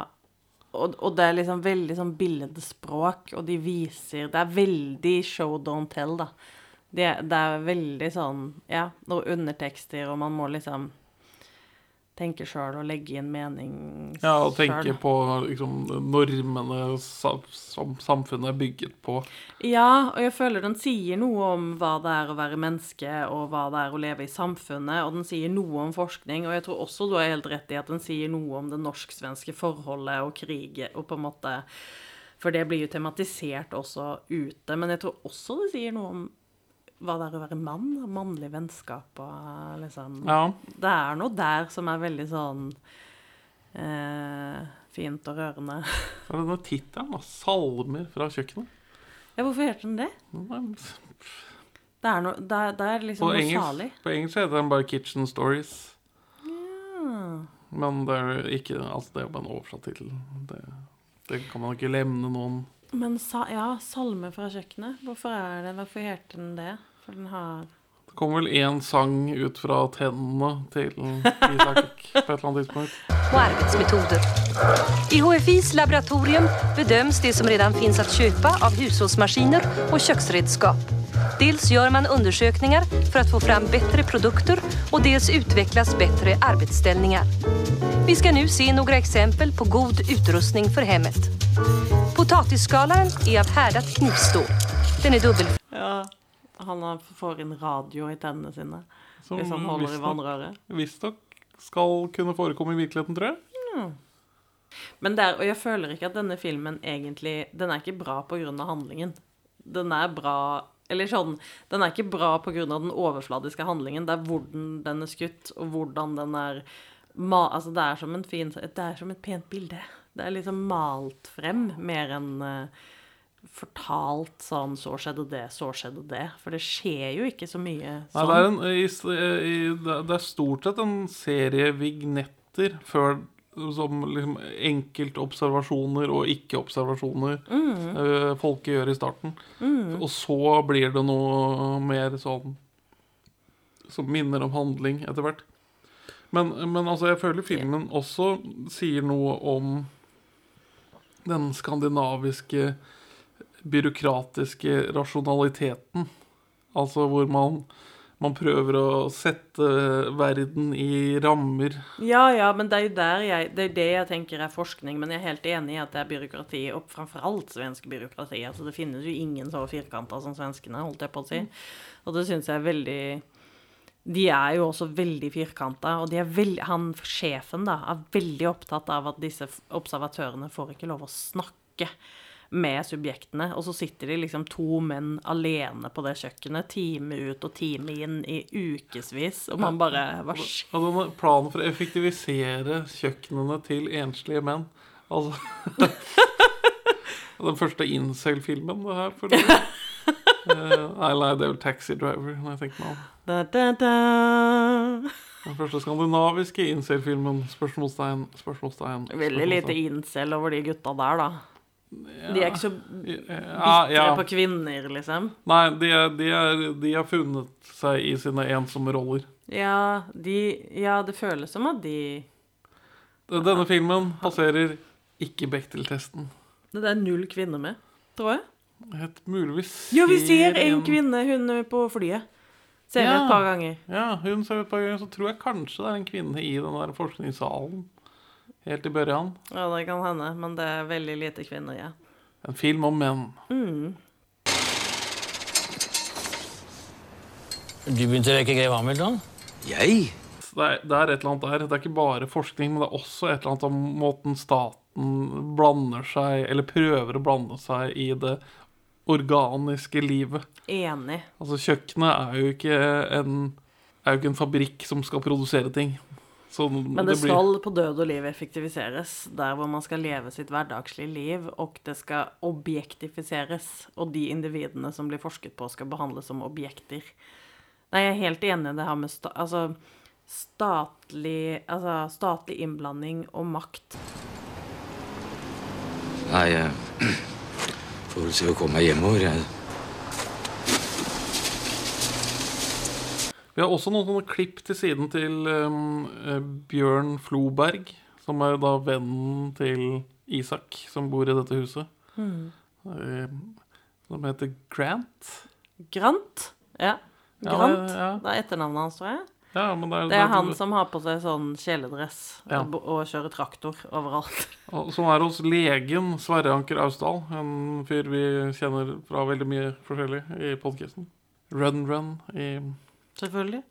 Og, og det er liksom veldig sånn billedspråk, og de viser Det er veldig show don't tell, da. Det, det er veldig sånn Ja, noen undertekster, og man må liksom tenke sjøl og legge inn mening Ja, og tenke på liksom, normene som samfunnet er bygget på. Ja, og jeg føler den sier noe om hva det er å være menneske, og hva det er å leve i samfunnet, og den sier noe om forskning, og jeg tror også du har helt rett i at den sier noe om det norsk-svenske forholdet og kriget, og på en måte For det blir jo tematisert også ute, men jeg tror også det sier noe om hva det er å være mann, mannlig vennskap og liksom Ja. Det er noe der som er veldig sånn eh, fint og rørende. Så er det denne tittelen, da. 'Salmer fra kjøkkenet'. Ja, hvorfor heter den det? Det er, no, det er, det er liksom På noe engelsk, salig. på engelsk heter den bare 'Kitchen Stories'. Ja. Men det er jo ikke Altså, det er bare en oversatt tittel. Det, det kan man ikke levne noen Men sa, ja, salme fra kjøkkenet. Hvorfor er det, hvorfor heter den det? For den har Det kommer vel én sang ut fra tennene til Isak på et eller annet tidspunkt. och arbeidsmetoder. I HFIs laboratorium bedöms det som redan finns å kjøpe av husholdsmaskiner og kjøkkenredskap. Dels gjør man undersøkelser for å få fram bedre produkter og dels utvikles bedre arbetsställningar. Vi skal nå se noen eksempel på god utrustning for hjemmet. Potatisskalaren er av herdet knivstål. Den er dobbel. Ja. Han får inn radio i tennene sine Som hvis han holder i vannrøret. Visstnok skal kunne forekomme i virkeligheten, tror jeg. Men der, og jeg føler ikke at denne filmen egentlig Den er ikke bra av handlingen. Den er bra Eller sånn Den er ikke bra av den overfladiske handlingen. Det er hvordan den er skutt, og hvordan den er ma Altså, det er som en fin Det er som et pent bilde. Det er liksom malt frem mer enn eh, fortalt sånn Så skjedde det, så skjedde det. For det skjer jo ikke så mye Nei, sånn. det, er en, i, i, det er stort sett en serie vignetter før som liksom enkeltobservasjoner og ikke-observasjoner eh, folket gjør i starten. Og så blir det noe mer sånn som minner om handling etter hvert. Men, men altså, jeg føler filmen også sier noe om den skandinaviske byråkratiske rasjonaliteten. Altså hvor man, man prøver å sette verden i rammer. Ja, ja, men det er jo der jeg, det er det jeg tenker er forskning. Men jeg er helt enig i at det er byråkrati, og framfor alt svensk byråkrati. Altså, det finnes jo ingen så firkanta som svenskene, holdt jeg på å si. Og det syns jeg er veldig De er jo også veldig firkanta, og de er veldig, han sjefen da, er veldig opptatt av at disse observatørene får ikke lov å snakke. Med subjektene, og så sitter de liksom to menn alene på det kjøkkenet, time ut og time inn i ukevis, og man bare skjer? Og planen for å effektivisere kjøkkenene til enslige menn Altså Den første incel-filmen, det her. For Eh, nei, nei, det er vel Taxi Driver. Når jeg tenker meg om Da, da, da. Den første skandinaviske incel-filmen. Spørsmålstegn, Spørsmålstegn, spørsmålstegn. Veldig lite incel over de gutta der, da. De er ikke så ja, bitre ja. på kvinner, liksom. Nei, de, de, er, de har funnet seg i sine ensomme roller. Ja, de Ja, det føles som at de Denne filmen passerer ikke Bechdel-testen. Det er null kvinner med, tror jeg. Et muligvis Jo, vi ser en kvinne, hun på flyet. Ser vi Ja. et par ganger. Ja, hun ser ut ganger, Så tror jeg kanskje det er en kvinne i den der forskningssalen. Helt i børjan. Ja, det kan hende, men det er veldig lite kvinner, ja. En film om menn. Mm. Du begynte å røyke Grev Hamilton? Jeg? Det er, det er et eller annet der. Det er ikke bare forskning, men det er også et eller annet om måten staten blander seg, eller prøver å blande seg i det organiske livet. Enig. Altså, kjøkkenet er jo ikke en, er jo ikke en fabrikk som skal produsere ting. Så Men det skal på død og liv effektiviseres, der hvor man skal leve sitt hverdagslige liv, og det skal objektifiseres, og de individene som blir forsket på, skal behandles som objekter. Nei, jeg er helt enig i det her med sta altså, statlig, altså, statlig innblanding og makt. Nei, jeg får vel se å komme meg hjemover. Jeg. Vi har også noen klipp til siden til um, eh, Bjørn Floberg, som er da vennen til Isak, som bor i dette huset. Eh, som heter Grant. Grant? Ja. Ja, Grant. det- ja. Det er etternavnet hans, tror jeg. Ja, men det er, Det er han som har på seg sånn kjeledress Ja. og, og kjører traktor overalt. Som er hos legen Sverre Anker Austdal, en fyr vi kjenner fra veldig mye forskjellig i podkasten. Run Run i Selvfølgelig.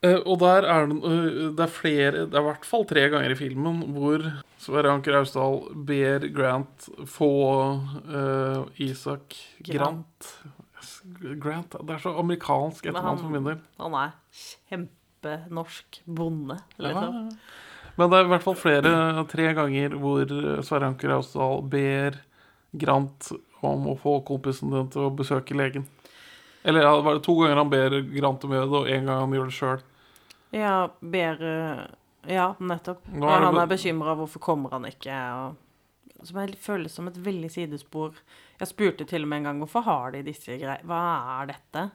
Uh, og der er det, uh, det er flere Det er i hvert fall tre ganger i filmen hvor Sverre Anker Austdal ber Grant få uh, Isak Grant. Grant. Grant Det er så amerikansk etternavn for min del. han er kjempenorsk bonde, liksom. Men det er i hvert fall flere, tre ganger hvor Sverre Anker Austdal ber Grant om å få kompisen din til å besøke legen. Eller ja, var det to ganger han ber Grant om gjøre det, og én gang han gjør det sjøl. Ja, ber eh, Ja, nettopp. Er det han er bekymra, hvorfor kommer han ikke? Og som jeg føles som et veldig sidespor. Jeg spurte til og med en gang hvorfor har de disse greiene Hva er dette?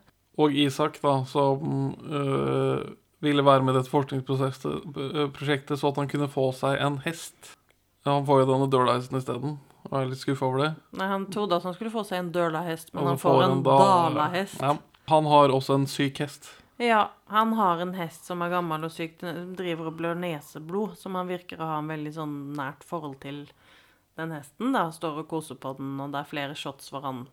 Og Isak, da, som øh, ville være med i dette forskningsprosjektet øh, så at han kunne få seg en hest. Ja, han får jo denne Dørleisen isteden. Og er litt skuffa over det. Nei, Han trodde at han skulle få seg en dølahest, men han får en da- dalahest. Ja, han har også en syk hest. Ja, han har en hest som er gammel og syk, driver og blør neseblod, som han virker å ha en veldig sånn nært forhold til den hesten. da, Står og koser på den, og det er flere shots hvor han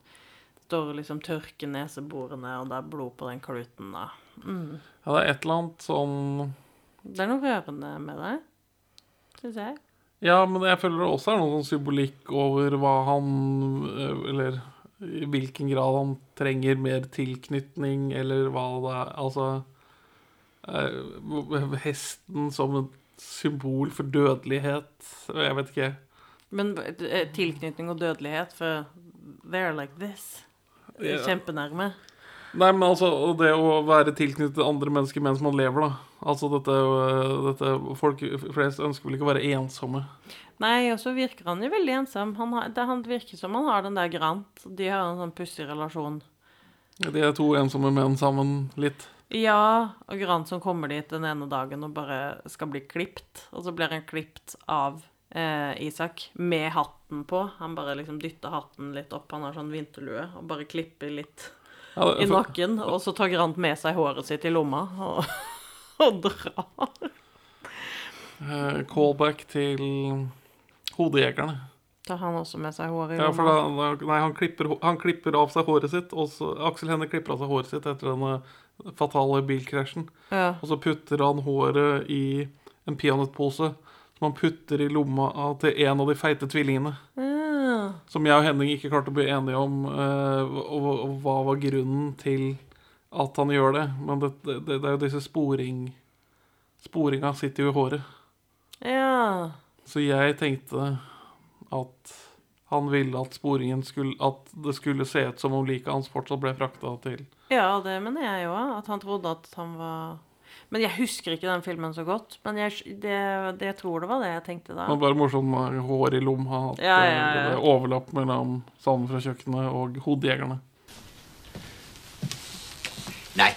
står og liksom tørker neseborene, og det er blod på den kluten. da. Mm. Ja, det er et eller annet sånn Det er noe rørende med det, syns jeg. Ja, men jeg føler det også er noe sånn symbolikk over hva han øh, Eller i hvilken grad han trenger mer tilknytning, eller hva det er Altså øh, Hesten som et symbol for dødelighet. Jeg vet ikke. Men eh, tilknytning og dødelighet, for they're like this. Kjempenærme. Nei, men altså det å være tilknyttet andre mennesker mens man lever, da. Altså dette, øh, dette Folk flest ønsker vel ikke å være ensomme. Nei, og så virker han jo veldig ensom. Han, har, det, han virker som han har den der Grant. De har en sånn pussig relasjon. De er to ensomme menn sammen litt. Ja, og Grant som kommer dit den ene dagen og bare skal bli klipt. Og så blir han klipt av eh, Isak med hatten på. Han bare liksom dytter hatten litt opp. Han har sånn vinterlue og bare klipper litt Ja, det- i nakken. Og så tar Grant med seg håret sitt i lomma og, og drar. Uh, callback til Hodejegerne. Tar han også med seg håret Ja, for da, da, nei, han klipper, han klipper av seg håret sitt. Og så, Aksel Hennie klipper av seg håret sitt etter denne fatale bilkrasjen. Ja. Og så putter han håret i en peanøttpose som han putter i lomma til en av de feite tvillingene. Ja. Som jeg og Henning ikke klarte å bli enige om, eh, og, og hva var grunnen til at han gjør det. Men det, det, det er jo disse sporing Sporinga sitter jo i håret. Ja. Så jeg tenkte at han ville at sporingen skulle At det skulle se ut som om liket hans fortsatt ble frakta til Ja, det mener jeg jo. At han trodde at han var Men jeg husker ikke den filmen så godt. Men jeg, det, det jeg tror det var det jeg tenkte da. Det var bare morsomt med hår i lomma. At Ja, ja, eh, ja. det var overlapp mellom sanden fra kjøkkenet og hodejegerne. Nei.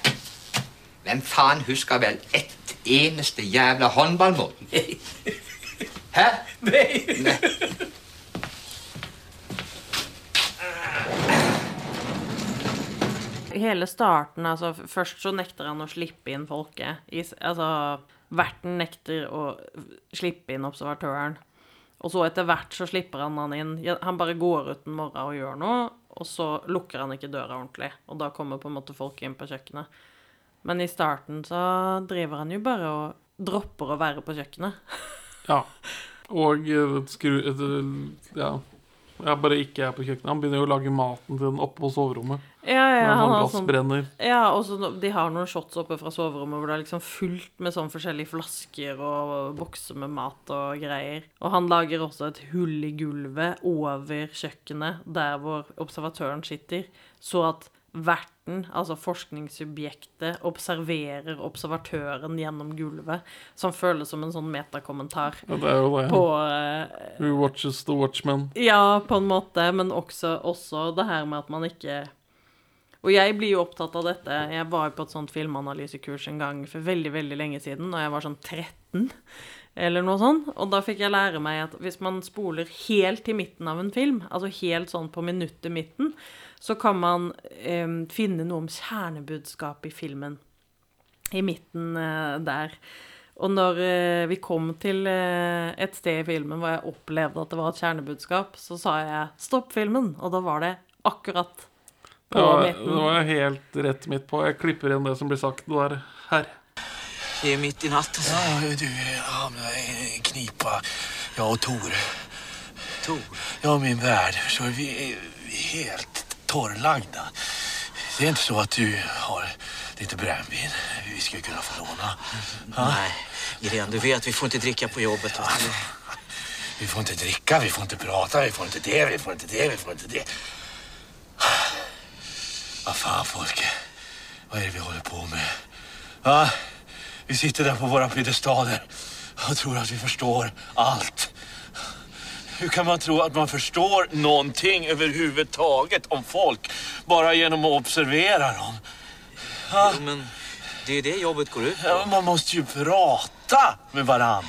Hvem faen husker vel ett eneste jævla håndballmål? Hæ? Nei. Nei. Hele starten, altså Først så nekter han å slippe inn folket. I, altså, verten nekter å slippe inn observatøren. Og så etter hvert så slipper han han inn. Han bare går ut en morgen og gjør noe, og så lukker han ikke døra ordentlig. Og da kommer på en måte folk inn på kjøkkenet. Men i starten så driver han jo bare og dropper å være på kjøkkenet. Ja. Og eh, skru eh, Ja. Jeg bare ikke er på kjøkkenet. Han begynner jo å lage maten til den oppe på soverommet. Ja, ja, han har sånn. Ja, og så de har noen shots oppe fra soverommet hvor det er liksom fullt med sånn forskjellige flasker og bokser med mat og greier. Og han lager også et hull i gulvet over kjøkkenet der hvor observatøren sitter, så at verten, altså forskningssubjektet, observerer observatøren gjennom gulvet, som føles som en sånn metakommentar Ja, det er jo det. på uh, Who watches the watchman? ja, på en måte, men også, også det her med at man ikke Og jeg blir jo opptatt av dette. Jeg var jo på et sånt filmanalysekurs en gang for veldig, veldig lenge siden, da jeg var sånn 13, eller noe sånt. Og da fikk jeg lære meg at hvis man spoler helt til midten av en film, altså helt sånn på minuttet midten, så kan man eh, finne noe om kjernebudskapet i filmen. I midten eh, der. Og når eh, vi kom til eh, et sted i filmen hvor jeg opplevde at det var et kjernebudskap, så sa jeg 'stopp filmen', og da var det akkurat på Det var, midten. det var helt rett midt på. Jeg klipper igjen det som blir sagt. der her. Det er midt i natten. Ja, du hamnade i knipa, Ja, og Tore. Tor. Ja, min verd. så vi er helt torrlagda. Det är inte så att du har lite brännvin vi skulle kunna få låna. Nej, Irene, du vet vi får inte dricka på jobbet. Ja. Vi får inte dricka, vi får inte prata, vi får inte det, vi får inte det, vi får inte det. Vad fan, Folke. Vad är det vi håller på med? Va? Vi sitter där på våra piedestaler och tror att vi förstår allt. Hur kan man tro att man förstår någonting överhuvudtaget om folk bara genom att observera dem? Jo, men det är det jobbet går ut på. Ja, man måste ju prata med varann.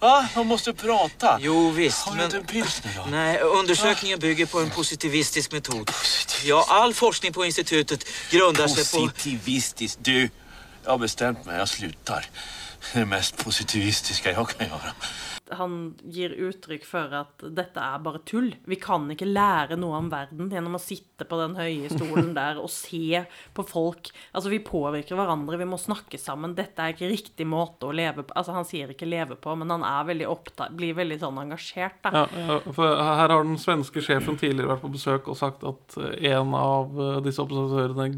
Va? Man måste prata. Jo, visst, Har du men... inte en pilsner då? Nej, undersökningen bygger på en positivistisk metod. Ja, all forskning på institutet grundar sig på... Positivistisk. Du, jag har bestämt mig. Jag slutar. Det är det mest positivistiska jag kan göra. Han gir uttrykk for at dette er bare tull. Vi kan ikke lære noe om verden gjennom å sitte på den høye stolen der og se på folk. Altså, vi påvirker hverandre, vi må snakke sammen. Dette er ikke riktig måte å leve på. Altså, han sier ikke leve på, men han veldig opptatt, blir veldig sånn engasjert, da. Ja, her har den svenske sjefen tidligere vært på besøk og sagt at eh, en av eh, disse observatørene,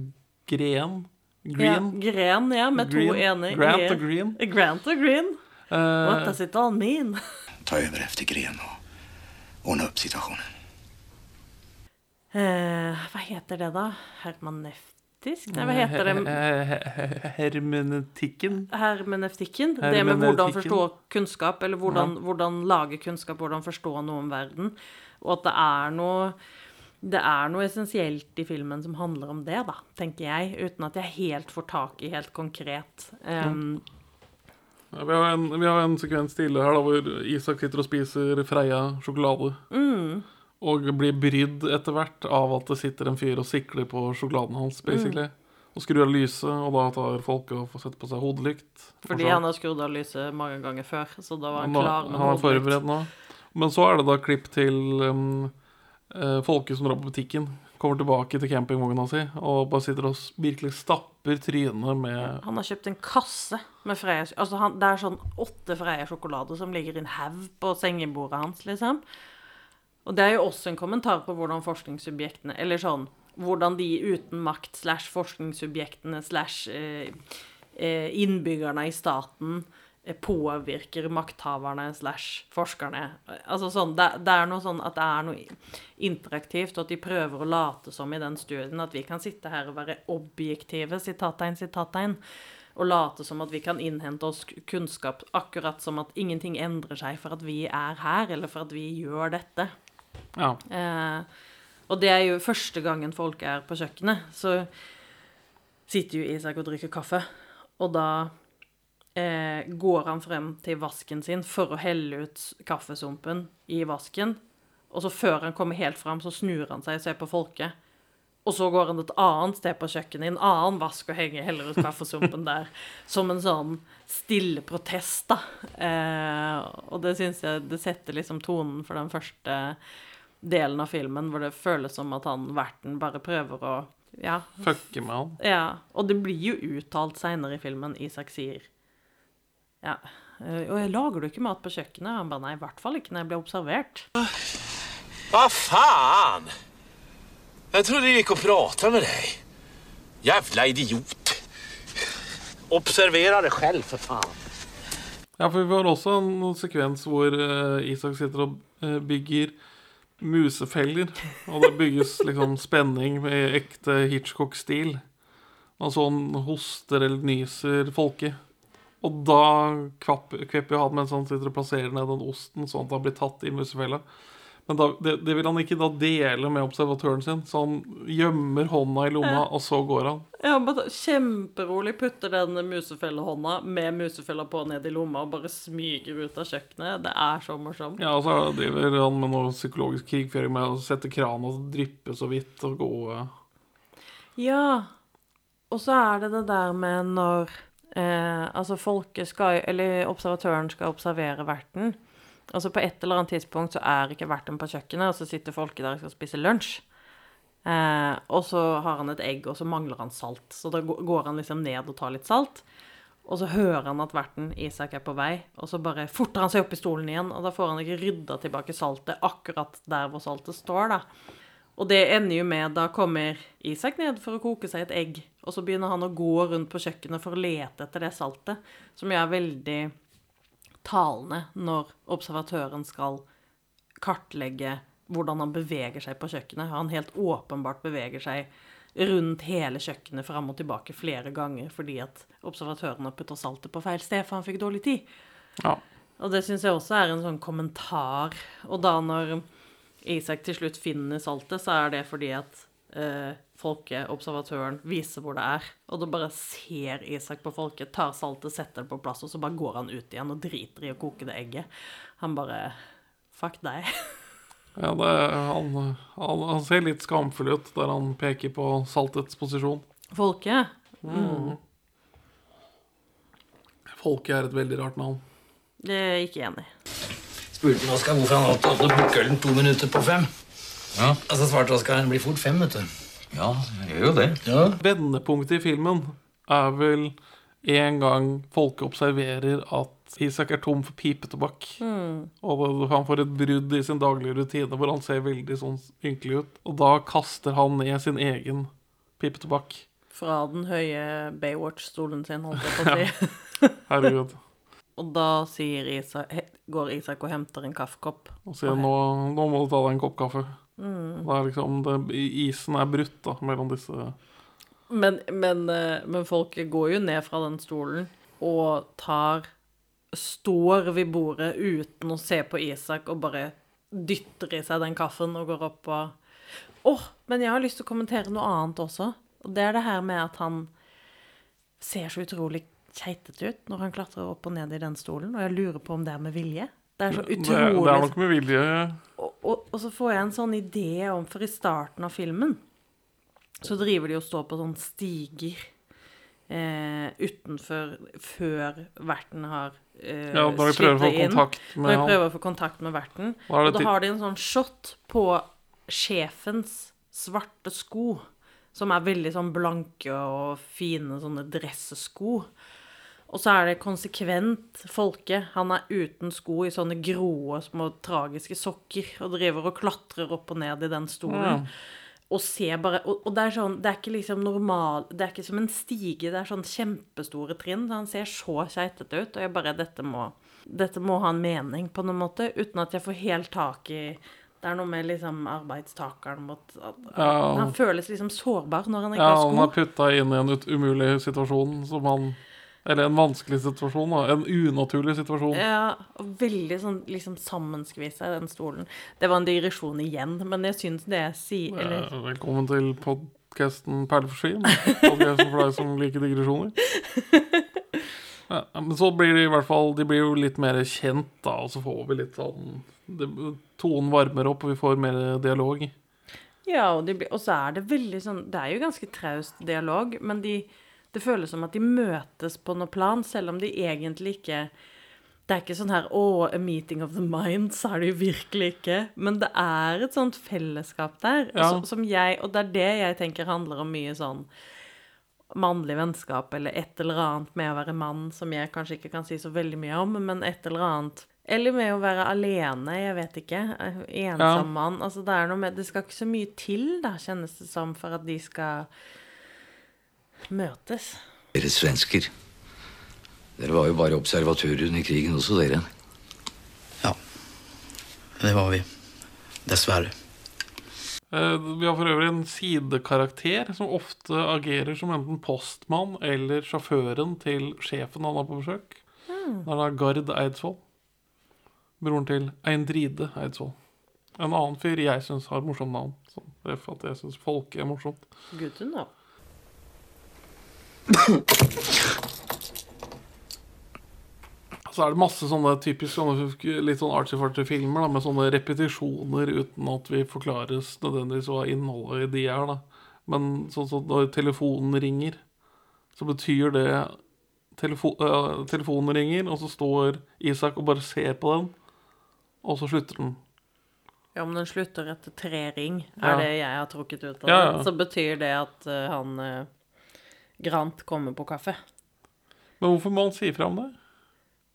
Gren Green? Ja, Gren, ja, med to Green. ener. Grant og Green. Grant og Green. Eh, What does it all mean? Ta över efter Gren och ordna upp situationen. Uh, hva heter det, da? Hermaneftisk? Nei, hva heter det? he- he- he- Hermenetikken. Hermeneftikken. Det med hvordan forstå kunnskap, eller hvordan, hvordan lage kunnskap, hvordan forstå noe om verden. Og at det er noe det er noe essensielt i filmen som handler om det, da, tenker jeg. Uten at jeg helt får tak i helt konkret. Um, Ja, vi, har en, vi har en sekvens tidligere her da, hvor Isak sitter og spiser Freia sjokolade. Mm. Og blir brydd etter hvert av at det sitter en fyr og sikler på sjokoladen hans. basically. Og skrur av lyset, og da tar folk og får sette på seg hodelykt. fordi han har skrudd av lyset mange ganger før, så da var han Han, klar med han er hodelykt. forberedt nå. Men så er det da klipp til um, folket som drar på butikken. Kommer tilbake til campingvogna si og bare sitter og virkelig stapper trynet med Han har kjøpt en kasse med Freia Altså, han, det er sånn åtte Freia sjokolade som ligger i en haug på sengebordet hans, liksom. Og det er jo også en kommentar på hvordan forskningssubjektene Eller sånn hvordan de uten makt slash forskningssubjektene slash eh, eh, innbyggerne i staten påvirker makthaverne slash forskerne. Altså sånn, det, det er noe sånn at det er noe interaktivt, og at de prøver å late som i den studien at vi kan sitte her og være objektive, sitattegn, sitattegn, og late som at vi kan innhente oss kunnskap akkurat som at ingenting endrer seg for at vi er her, eller for at vi gjør dette. Ja. Eh, og det er jo første gangen folk er på kjøkkenet, så sitter jo Isak og drikker kaffe, og da eh, går han frem til vasken sin for å helle ut kaffesumpen i vasken, og så før han kommer helt frem, så snur han seg og ser på folket. Og så går han et annet sted på kjøkkenet, i en annen vask og henger heller ut kaffesumpen der. Som en sånn stille protest, da. Eh, og det syns jeg det setter liksom tonen for den første delen av filmen hvor det føles som at han verten bare prøver å ja. Fucke med han. ja. Og det blir jo uttalt seinere i filmen. Isak sier ja. eh, Og jeg lager du ikke mat på kjøkkenet? Han ba nei, i hvert fall ikke når jeg blir observert. Hva faen? Jeg trodde jeg gikk og prata med deg. Jævla idiot. Observerer det selv, for faen. Ja, for vi har også en sekvens hvor eh, Isak sitter og eh, bygger musefeller. Og det bygges liksom spenning med ekte Hitchcock-stil. Altså han hoster eller nyser folket. Og da kvepper han mens han sitter og plasserer ned den osten, sånn at han blir tatt i musefella. Men da, det, det vil han ikke da dele med observatøren sin, så han gjemmer hånda i lomma, og så går han. Ja, bare kjemperolig putter den musefellehånda med musefella på ned i lomma og bare smyger ut av kjøkkenet. Det er så morsomt. Ja, og så driver han med noe psykologisk krigføring med å sette krana å dryppe så vidt og gå. Ja. Og så er det det der med når eh, Altså, folket skal Eller observatøren skal observere verten. Altså, på et eller annet tidspunkt så er ikke verten på kjøkkenet, og så sitter folket der og skal spise lunsj. Eh, og så har han et egg, og så mangler han salt. Så da går han liksom ned og tar litt salt. Og så hører han at verten Isak er på vei, og så bare forter han seg opp i stolen igjen, og da får han ikke rydda tilbake saltet akkurat der hvor saltet står, da. Og det ender jo med Da kommer Isak ned for å koke seg et egg, og så begynner han å gå rundt på kjøkkenet for å lete etter det saltet, som jo er veldig talende når observatøren skal kartlegge hvordan han beveger seg på kjøkkenet. Han helt åpenbart beveger seg rundt hele kjøkkenet fram og tilbake flere ganger fordi at observatøren har putta saltet på feil sted, for han fikk dårlig tid. Ja. Og det syns jeg også er en sånn kommentar. Og da når Isak til slutt finner saltet, så er det fordi at eh, folket, observatøren, viser hvor det er. Og da bare ser Isak på folket, tar saltet, setter det på plass, og så bare går han ut igjen og driter i å koke det egget. Han bare Fuck deg. Ja, det, han, han, han ser litt skamfull ut der han peker på saltets posisjon. Folket? Mm. Folket er et veldig rart navn. Det er jeg ikke enig i. Spurte Oskar hvorfor han alltid holdt bukkølen to minutter på fem. Ja. så svarte Oskar den blir fort fem, vet du. Ja, jeg gjør jo det. Ja. Vendepunktet i filmen er vel en gang folket observerer at Isak er tom for pipetobakk. Og han får et brudd i sin daglige rutine hvor han ser veldig sånn ynkelig ut. Og da kaster han ned sin egen pipetobakk. Fra den høye Baywatch-stolen sin, holdt jeg på å si. Herregud. Og da sier Isak, går Isak og henter en kaffekopp. Og sier nå, nå må du ta deg en kopp kaffe. Det er liksom, det, isen er brutt da, mellom disse Men, men, eh, men folk går jo ned fra den stolen og tar Står ved bordet uten å se på Isak og bare dytter i seg den kaffen og går opp og Åh, men jeg har lyst til å kommentere noe annet også. Og det er det her med at han ser så utrolig keitete ut når han klatrer opp og ned i den stolen, og jeg lurer på om det er med vilje. Det er så utrolig det er nok med vilje. og, og, og så får jeg en sånn idé om For i starten av filmen så driver de og står på sånn stiger eh, utenfor Før verten har eh, Ja, da vi prøver å få kontakt med Når vi prøver å få kontakt med verten. Er det Og da har de en sånn shot på sjefens svarte sko, som er veldig sånn blanke og fine sånne dressesko. Og så er det konsekvent Folke. Han er uten sko i sånne groe, små tragiske sokker og driver og klatrer opp og ned i den stolen. Og ser bare Og, og det er sånn Det er ikke liksom normal Det er ikke som en stige, det er sånn kjempestore trinn. Han ser så keitete ut, og jeg bare Dette må Dette må ha en mening, på noen måte, uten at jeg får helt tak i det er noe med liksom arbeidstakeren mot at, Ja. Han føles liksom sårbar når han ikke Ja, har han sko. er putta inn i en umulig situasjon som han Eller en vanskelig situasjon, da. En unaturlig situasjon. Ja, og veldig sånn liksom sammenskvisa i den stolen. Det var en digresjon igjen, men jeg syns det sier Eller ja, Velkommen til podkasten Perleforskyen. Podkasten for deg som liker digresjoner. Ja, men så blir de i hvert fall De blir jo litt mer kjent, da, og så får vi litt sånn det, Tonen varmer opp, og vi får mer dialog. Ja, og, blir, og så er det veldig sånn Det er jo ganske traust dialog, men de, det føles som at de møtes på noe plan, selv om de egentlig ikke Det er ikke sånn her 'Å, a meeting of the minds', er det jo virkelig ikke. Men det er et sånt fellesskap der, Ja. som, som jeg Og det er det jeg tenker handler om mye sånn mannlig vennskap, eller et eller annet med å være mann, som jeg kanskje ikke kan si så veldig mye om, men et eller annet Eller med å være alene, jeg vet ikke. Ensom Ja. mann. Altså, det er noe med Det skal ikke så mye til, da, kjennes det som, for at de skal møtes. Dere svensker. Dere var jo bare observatører under krigen også, dere. Ja. Det var vi. Dessverre. Eh, Vi har for øvrig en sidekarakter som ofte agerer som enten postmann eller sjåføren til sjefen han har på besøk. Mm. Det er da Gard Eidsvoll. Broren til Eindride Eidsvoll. En annen fyr jeg syns har morsomt navn. Sånn, at jeg syns folk er morsomt. Gutten, know. Så er det masse sånne typisk sånne, litt sånn artsy-farty-filmer da, med sånne repetisjoner uten at vi forklares nødvendigvis hva innholdet i de er. da. Men sånn som når telefonen ringer, så betyr det telefo uh, Telefonen ringer, og så står Isak og bare ser på den, og så slutter den. Ja, om den slutter etter tre ring, Ja. er det jeg har trukket ut av Ja, det, ja. så betyr det at uh, han eh, Grant kommer på kaffe. Men hvorfor må han si fra om det?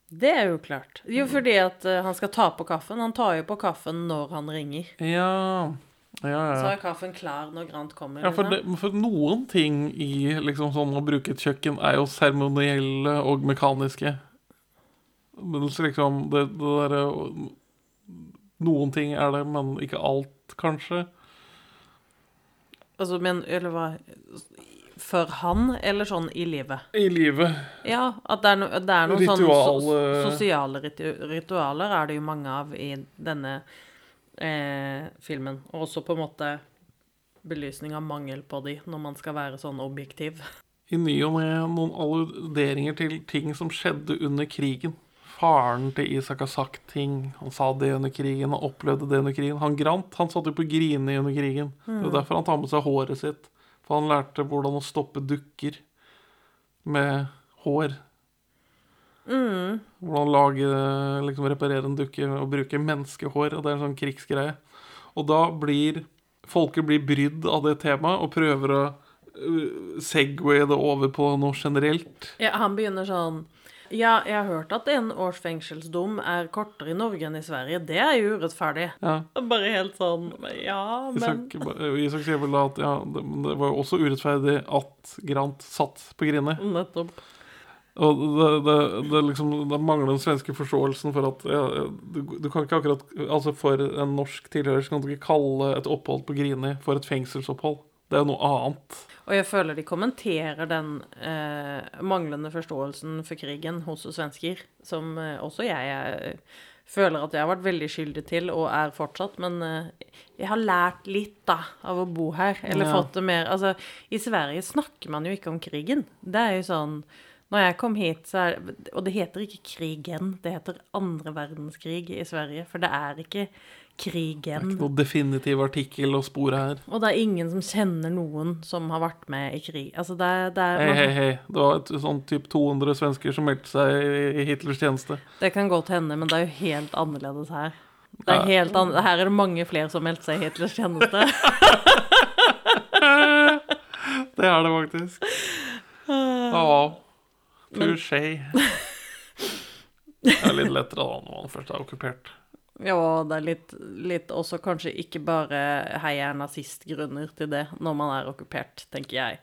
Det er jo klart. Jo, fordi at eh, han skal ta på kaffen. Han tar jo på kaffen når han ringer. Ja, ja, ja. Så er kaffen klar når Grant kommer. Ja, for, det, for noen ting i liksom sånn å bruke et kjøkken er jo seremonielle og mekaniske. Men liksom det, det derre Noen ting er det, men ikke alt, kanskje. Altså, men Eller hva For han, eller sånn i livet? I livet. Ja, at det er, no, det er noen sånne so eh. sosiale ritu ritualer er det jo mange av i denne eh, filmen. Og også på en måte belysning av mangel på de, når man skal være sånn objektiv. I ny og ne noen alluderinger til ting som skjedde under krigen. Faren til Isak har sagt ting. Han sa det under krigen, han opplevde det under krigen. Han Grant han satt jo på Grini under krigen. Det er Mm. derfor han tar med seg håret sitt. For han lærte hvordan å stoppe dukker med hår. Mm. Hvordan lage, liksom reparere en dukke og bruke menneskehår. Og det er en sånn krigsgreie. Og da blir folket blir brydd av det temaet og prøver å uh, segwaye det over på noe generelt. Ja, han begynner sånn Ja, jeg har hørt at en års fengselsdom er kortere i Norge enn i Sverige. Det er jo urettferdig. Ja. Bare helt sånn Ja, men Isak, sier vel at ja, det, det var jo også urettferdig at Grant satt på Grini. Nettopp. Og det, det, det, liksom, det mangler den svenske forståelsen for at ja, du, du kan ikke akkurat Altså For en norsk tilhører kan du ikke kalle et opphold på Grini for et fengselsopphold. Det er noe annet. Og jeg føler de kommenterer den eh, manglende forståelsen for krigen hos svensker, som eh, også jeg eh, føler at jeg har vært veldig skyldig til, og er fortsatt. Men eh, jeg har lært litt, da, av å bo her. Eller Ja. fått det mer Altså, i Sverige snakker man jo ikke om krigen. Det er jo sånn Når jeg kom hit, så er Og det heter ikke krigen, det heter andre verdenskrig i Sverige. For det er ikke krigen. Det er ikke Noe definitiv artikkel å spore her. Og det er ingen som kjenner noen som har vært med i krig. Altså, det det er Hei, hei, hei. Det var et, sånn typ 200 svensker som meldte seg i, Hitlers tjeneste. Det kan godt hende, men det er jo helt annerledes her. Det er Ja. helt an her er det mange flere som meldte seg i Hitlers tjeneste. Det er det faktisk. Ja. Touché. Det er litt lettere da når man først er okkupert. Ja, det er litt, litt også kanskje ikke bare heia nazistgrunner til det når man er okkupert, tenker jeg.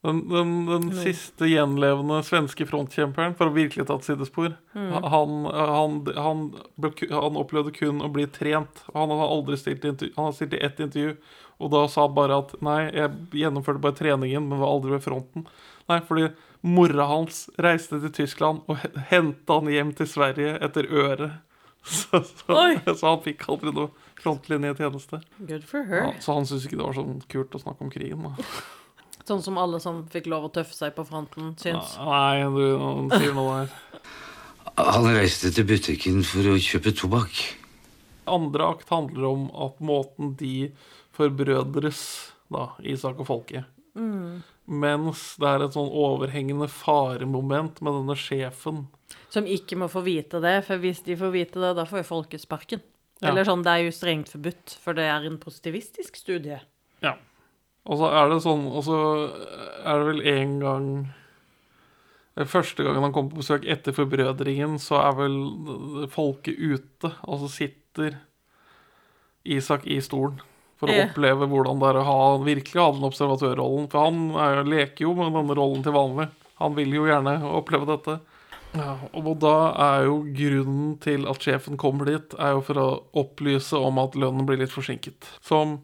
Den, den, den siste gjenlevende svenske frontkjemperen, for å virkelig ta et sidespor, Mm. han, han, han, ble, han opplevde kun å bli trent. Han har aldri stilt i intervju, han har stilt i ett intervju, og da sa han bare at nei, jeg gjennomførte bare treningen, men var aldri ved fronten. Nei, fordi mora hans reiste til Tyskland og he- henta han hjem til Sverige etter øret. Så, så, så han fikk aldri noe frontlinjetjeneste. Good for her. Ja, så han syntes ikke det var sånn kult å snakke om krigen. da. Sånn som alle som fikk lov å tøffe seg på fronten, syns. Nei, du sier noe der. Han reiste til butikken for å kjøpe tobakk. Andre akt handler om at måten de forbrødres, da, Isak og folket. Mm. Mens det er et sånn overhengende faremoment med denne sjefen. Som ikke må få vite det, for hvis de får vite det, da får jo folket sparken. Ja. Eller sånn, det er jo strengt forbudt, for det er en positivistisk studie. Ja. Og så er det sånn Og så er det vel en gang eh, Første gangen han kommer på besøk etter forbrødringen, så er vel folket ute, og så sitter Isak i stolen. For å Ja. oppleve hvordan det er å ha, virkelig ha den observatørrollen. For han er, leker jo med denne rollen til vanlig. Han vil jo gjerne oppleve dette. Ja, og da er jo grunnen til at sjefen kommer dit, er jo for å opplyse om at lønnen blir litt forsinket. Som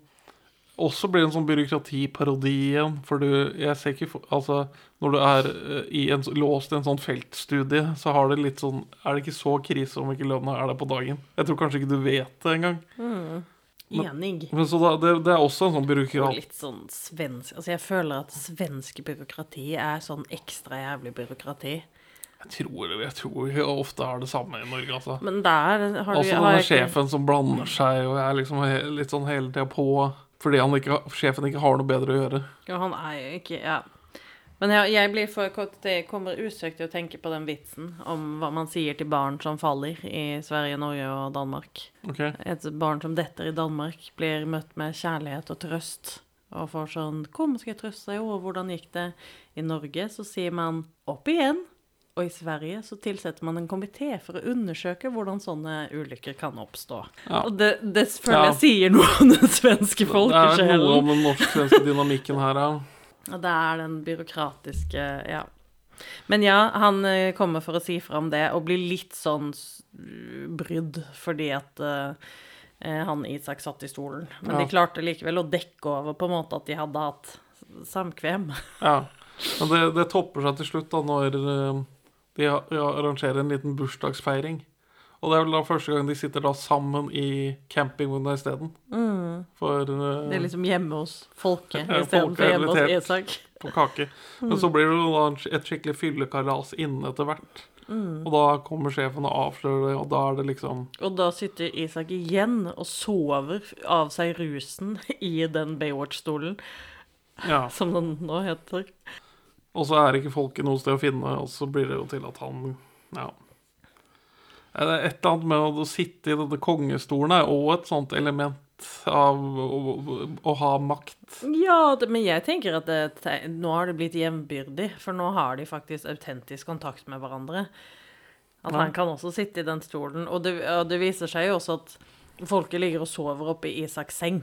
også blir en sånn byråkratiparodi igjen. For du, jeg ser ikke for- Altså, når du er eh, i en, låst i en sånn feltstudie, så har det litt sånn Er det ikke så krise om ikke lønna er der på dagen? Jeg tror kanskje ikke du vet det engang. Mm. Enig. Men så da, det, det er også en sånn Og byråkrat... litt sånn svensk Altså, jeg føler at svenske byråkrati er sånn ekstra jævlig byråkrati. Jeg tror, jeg tror vi ofte er det samme i Norge, altså. Men der har du Også har denne ikke- sjefen som blander seg og er liksom he, litt sånn hele tida på fordi han ikke, sjefen ikke har noe bedre å gjøre. Ja, han er jo ikke Ja. Men jeg, jeg blir for Jeg kommer usøkt til å tenke på den vitsen om hva man sier til barn som faller i Sverige, Norge og Danmark. Okay. Et barn som detter i Danmark, blir møtt med kjærlighet og trøst. Og får sånn 'Kom, skal jeg trøste deg?' Og 'Hvordan gikk det?' I Norge så sier man 'opp igjen'. Og i Sverige så tilsetter man en komité for å undersøke hvordan sånne ulykker kan oppstå. Ja. Og det, det føler Ja. sier noe om den svenske Det er noe om den norsk-svenske dynamikken her, ja. Og det er den byråkratiske Ja. Men ja, han eh, kommer for å si fra om det, og blir litt sånn brydd fordi at uh, han Isak satt i stolen. Men Ja. de klarte likevel å dekke over på en måte at de hadde hatt samkvem. Ja. Men det, det topper seg til slutt da når de arrangerer en liten bursdagsfeiring. Og det er vel da første gang de sitter da sammen i campingvogna isteden. Mm. For uh, Det er liksom hjemme hos folket istedenfor hjemme hos Isak. På kake. Men Mm. så blir det jo da et skikkelig fyllekalas inne etter hvert. Mm. Og da kommer sjefen og avslører det, og da er det liksom Og da sitter Isak igjen og sover av seg rusen i den Baywatch-stolen, Ja. som den nå heter. Og så er ikke folket noe sted å finne, og så blir det jo til at han Ja. Et eller annet med å sitte i denne kongestolen er også et sånt element av å, å, å ha makt. Ja, det, men jeg tenker at det, nå har det blitt jevnbyrdig, for nå har de faktisk autentisk kontakt med hverandre. At Ja. han kan også sitte i den stolen. Og det, og det viser seg jo også at folket ligger og sover oppe i Isaks seng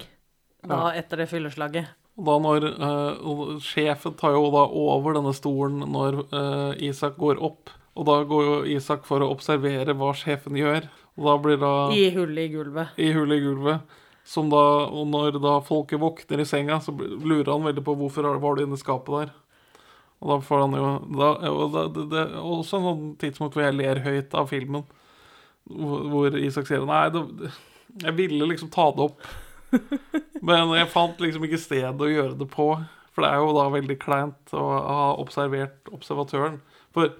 da, Ja. etter det fylleslaget. Og da når uh, Sjefen tar jo da over denne stolen når uh, Isak går opp. Og da går jo Isak for å observere hva sjefen gjør. Og da blir da I hullet i gulvet. i hullet i gulvet. Som da, og når da folket våkner i senga, så lurer han veldig på hvorfor var du inne i skapet der. Og da får han jo da, og da, det, det også en sånn tidspunkt hvor jeg ler høyt av filmen. Hvor, hvor Isak sier Nei, det, jeg ville liksom ta det opp. Men jeg fant liksom ikke sted å gjøre det på. For det er jo da veldig kleint å ha observert observatøren. For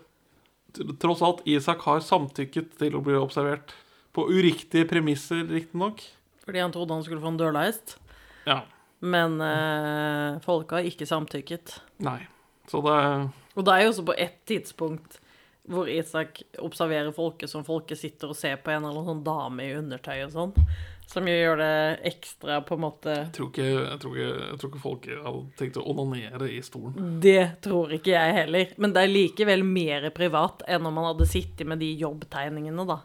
tross alt, Isak har samtykket til å bli observert. På uriktige premisser, riktignok. Fordi han trodde han skulle få en dørleist. Ja. Men eh, folka har ikke samtykket. Nei. Så det Og det er jo også på ett tidspunkt hvor Isak observerer folket som folket sitter og ser på en eller annen sånn dame i undertøy og sånn. Som jo gjør det ekstra på en måte Jeg tror ikke, jeg tror ikke, jeg tror ikke folk hadde tenkt å onanere i stolen. Det tror ikke jeg heller. Men det er likevel mer privat enn om man hadde sittet med de jobbtegningene, da.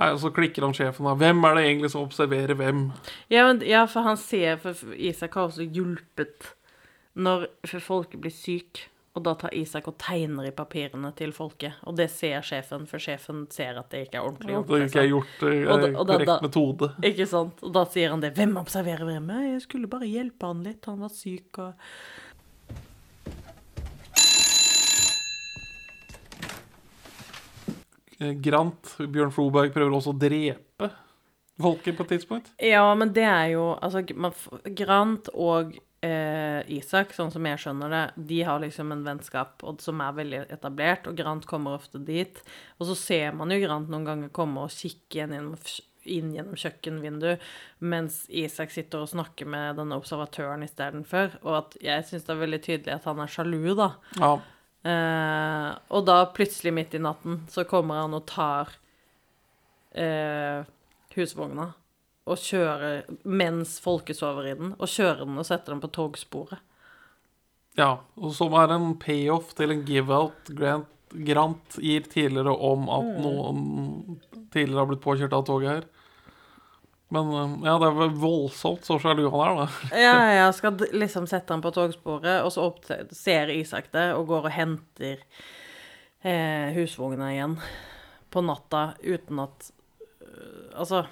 Nei, og Så klikker han sjefen da. Hvem er det egentlig som observerer hvem? Ja, men, ja for han ser For Isak har også hjulpet når folk blir syke. Og da tar Isak og tegner i papirene til folket. Og det ser sjefen, for sjefen ser at det ikke er ordentlig gjort. det ikke er liksom. gjort Og da- og da- korrekt da- metode. Ikke sant? Og da sier han det. Hvem observerer hvem? Jeg skulle bare hjelpe han litt. Han var syk og Eh, Grant, Bjørn Floberg, prøver også å drepe folket på et tidspunkt. Ja, men det er jo Altså, Grant og eh, Isak, sånn som jeg skjønner det, de har liksom en vennskap og, som er veldig etablert, og Grant kommer ofte dit. Og så ser man jo Grant noen ganger komme og kikke inn gjennom, inn gjennom kjøkkenvinduet, mens Isak sitter og snakker med denne observatøren istedenfor. Og at jeg syns det er veldig tydelig at han er sjalu, da. Ja. Eh, og da plutselig midt i natten så kommer han og tar eh, husvogna og kjøre mens folket sover i den, og kjøre den og sette den på togsporet. ja. Og som er en payoff til en give-out Grant, Grant gir tidligere om at Mm. noen tidligere har blitt påkjørt av toget her. Men eh, ja, det er vel voldsomt så sjalu han er, da. Ja, jeg skal liksom sette han på togsporet, og så opp ser Isak det og går og henter eh, husvogna igjen på natta uten at øh, Altså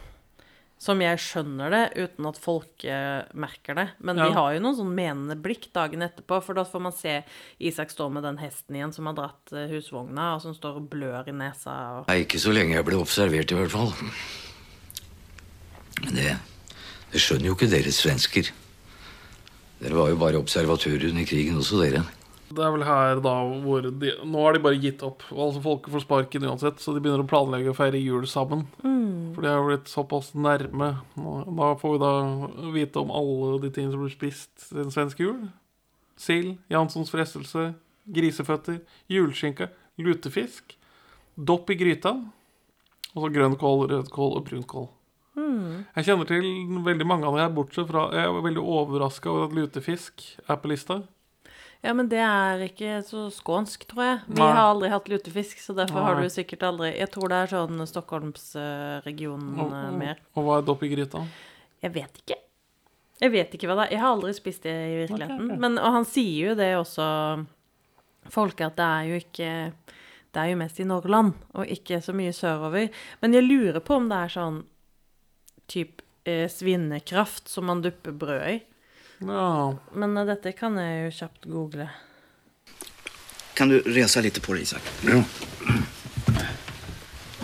som jeg skjønner det, uten at folk eh, merker det. Men de har jo noen sånn menende blikk dagen etterpå, for da får man se Isak stå med den hesten igjen som har dratt eh, husvogna, og som står og blør i nesa. Og... Nei, ikke så lenge jeg ble observert, i hvert fall. Men det, det skjønner jo ikke dere svensker. Dere var jo bare observatører under krigen også, dere. Det er vel her da hvor de Nå har de bare gitt opp. Altså Folket får sparken uansett, så de begynner å planlegge å feire jul sammen. Mm. For de har blitt såpass nærme. Da får vi da vite om alle de tingene som blir spist til den svenske jul. Sild, Janssons frestelse, griseføtter, juleskinke, lutefisk, dopp i gryta, og så grønnkål, rødkål og brunkål. Mm. Jeg kjenner til veldig mange av de her, bortsett fra Jeg var veldig overraska over at lutefisk er på lista. Ja, men det er ikke så skånsk, tror jeg. Vi Nei. har aldri hatt lutefisk, så derfor har du sikkert aldri Jeg tror det er sånn Stockholmsregionen Og, eh, og, mer. og hva er dopp i gryta? Jeg vet ikke. Jeg vet ikke hva det er. Jeg har aldri spist det i virkeligheten. Okay, okay. Men, og han sier jo det også, folket, at det er jo ikke Det er jo mest i Norrland, og ikke så mye sørover. Men jeg lurer på om det er sånn type eh, svinnekraft som man dupper brød i. Ja. Men eh, dette kan jeg jo kjapt google. Kan du resa litt på det, Isak? Ja.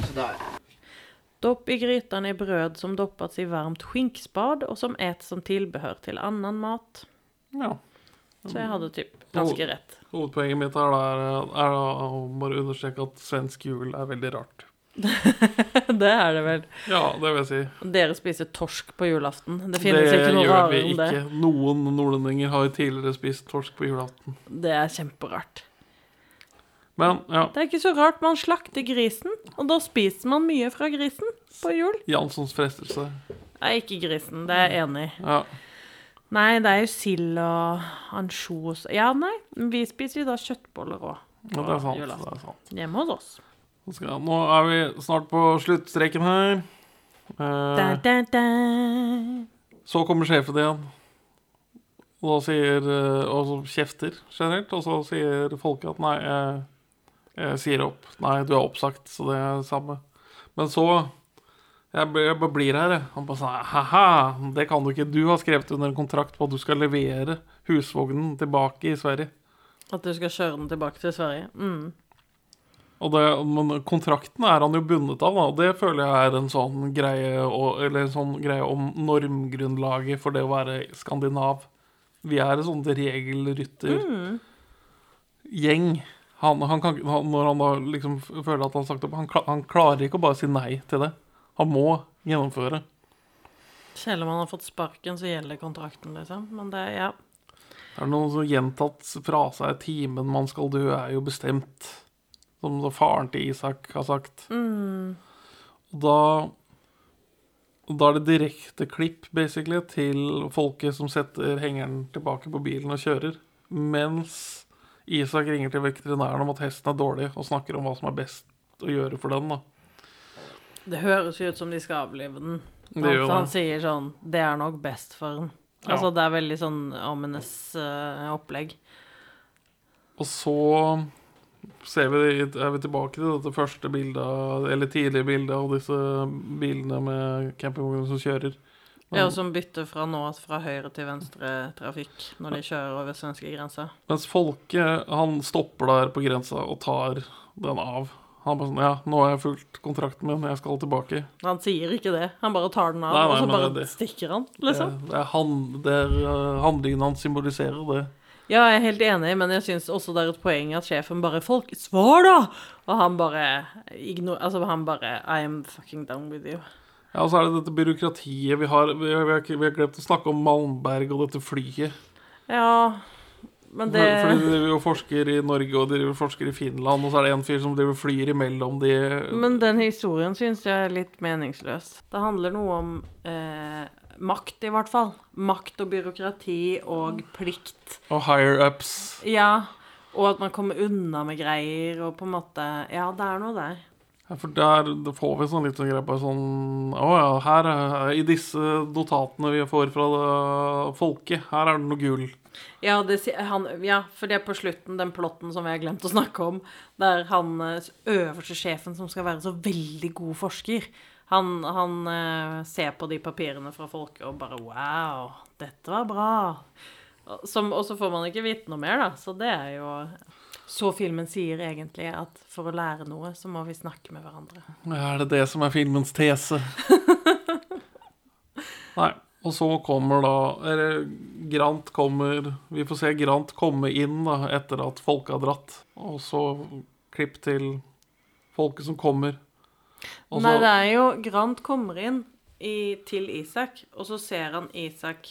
Sådär. Dopp i grytan är bröd som doppats i varmt skinkspad och som äts som tillbehör till annan mat. ja. Så jeg hadde typ ganske rett. Hovedpoenget mitt er, da, er å bare understreke at svensk jul er veldig rart. det er det vel. Ja, det vil jeg si. Dere spiser torsk på julaften. Det finnes det ikke noe gjør vi rarere enn det. ikke. Noen nordlendinger har tidligere spist torsk på julaften. Det er kjemperart. Men ja, Det er ikke så rart man slakter grisen, og da spiser man mye fra grisen på jul. Janssons frestelse. Nei, ikke grisen, det er jeg enig i. Ja. Nei, det er jo sild og ansjos Ja, nei, vi spiser jo da kjøttboller òg. ja, det er sant. Det er sant. Hjemme hos oss. Nå skal- Nå er vi snart på sluttstreken her. Eh, Da, da, da. Så kommer sjefen igjen. Og da sier eh, Og så kjefter generelt. Og så sier folket at nei, jeg, jeg sier opp. Nei, du er oppsagt, så det er det samme. Men så Jeg, jeg bare blir her, jeg. Han bare sånn Ha-ha, det kan du ikke. Du har skrevet under en kontrakt på at du skal levere husvognen tilbake i Sverige. At du skal kjøre den tilbake til Sverige. Mm. Og det, men kontrakten er han jo bundet av, da. Det føler jeg er en sånn greie og, Eller en sånn greie om normgrunnlaget for det å være skandinav. Vi er en sånn regelryttergjeng. Han, han kan, han, når han da liksom føler at han har sagt opp han, han klarer ikke å bare si nei til det. Han må gjennomføre. Selv om han har fått sparken, så gjelder kontrakten, liksom. Men det, ja. Det er noen som gjentatt frase seg 'Timen man skal dø, er jo bestemt'. Som faren til Isak har sagt. Mm. Da da er det direkte klipp, basically, til folket som setter hengeren tilbake på bilen og kjører. Mens Isak ringer til veterinæren om at hesten er dårlig, og snakker om hva som er best å gjøre for den. da. Det høres jo ut som de skal avlive den. Det Han, gjør for han sier sånn Det er nok best for den. Ja. Altså, det er veldig sånn ominous uh, opplegg. Og så ser vi, er vi tilbake til dette første bildet, eller tidlige bildet av disse bilene med campingvogner som kjører. Ja, som bytter fra nå fra høyre til venstre trafikk når de kjører over svenskegrensa. Mens folket, han stopper der på grensa og tar den av. Han bare sånn, ja, nå har jeg fulgt kontrakten min, jeg skal tilbake. Han sier ikke det. Han bare tar den av, Nei, nei, og så bare det- stikker han, liksom. Det, det er, han, det er uh, handlingen han symboliserer det. Ja, jeg er helt enig, men jeg syns også det er et poeng at sjefen bare Folk, svar, da! Og han bare ignor... Altså, han bare I am fucking down with you. Ja, og så er det dette byråkratiet vi har. Vi har, vi har, glemt å snakke om Malmberg og dette flyet. Ja, men det For, for de driver jo og forsker i Norge og de driver og forsker i Finland, og så er det en fyr som driver flyr imellom de Men den historien syns jeg er litt meningsløs. Det handler noe om eh, makt, i hvert fall. Makt og byråkrati og plikt. Og higher ups. Ja. Og at man kommer unna med greier, og på en måte Ja, det er noe der. Ja, for der får vi sånn litt sånn greie på sånn Å ja, her er, i disse notatene vi får fra folket, her er det noe gull. Ja, det, han, ja, for det er på slutten, den plotten som vi har glemt å snakke om, der han øverste sjefen, som skal være så veldig god forsker, han, han eh, ser på de papirene fra folket og bare Wow, dette var bra. Som, og så får man ikke vite noe mer, da. Så det er jo Så filmen sier egentlig at for å lære noe, så må vi snakke med hverandre. Er det det som er filmens tese? Nei. Og så kommer da Eller Grant kommer Vi får se Grant komme inn da etter at folket har dratt. Og så klipp til folket som kommer. Og så- Nei, det er jo Grant kommer inn i, til Isak, og så ser han Isak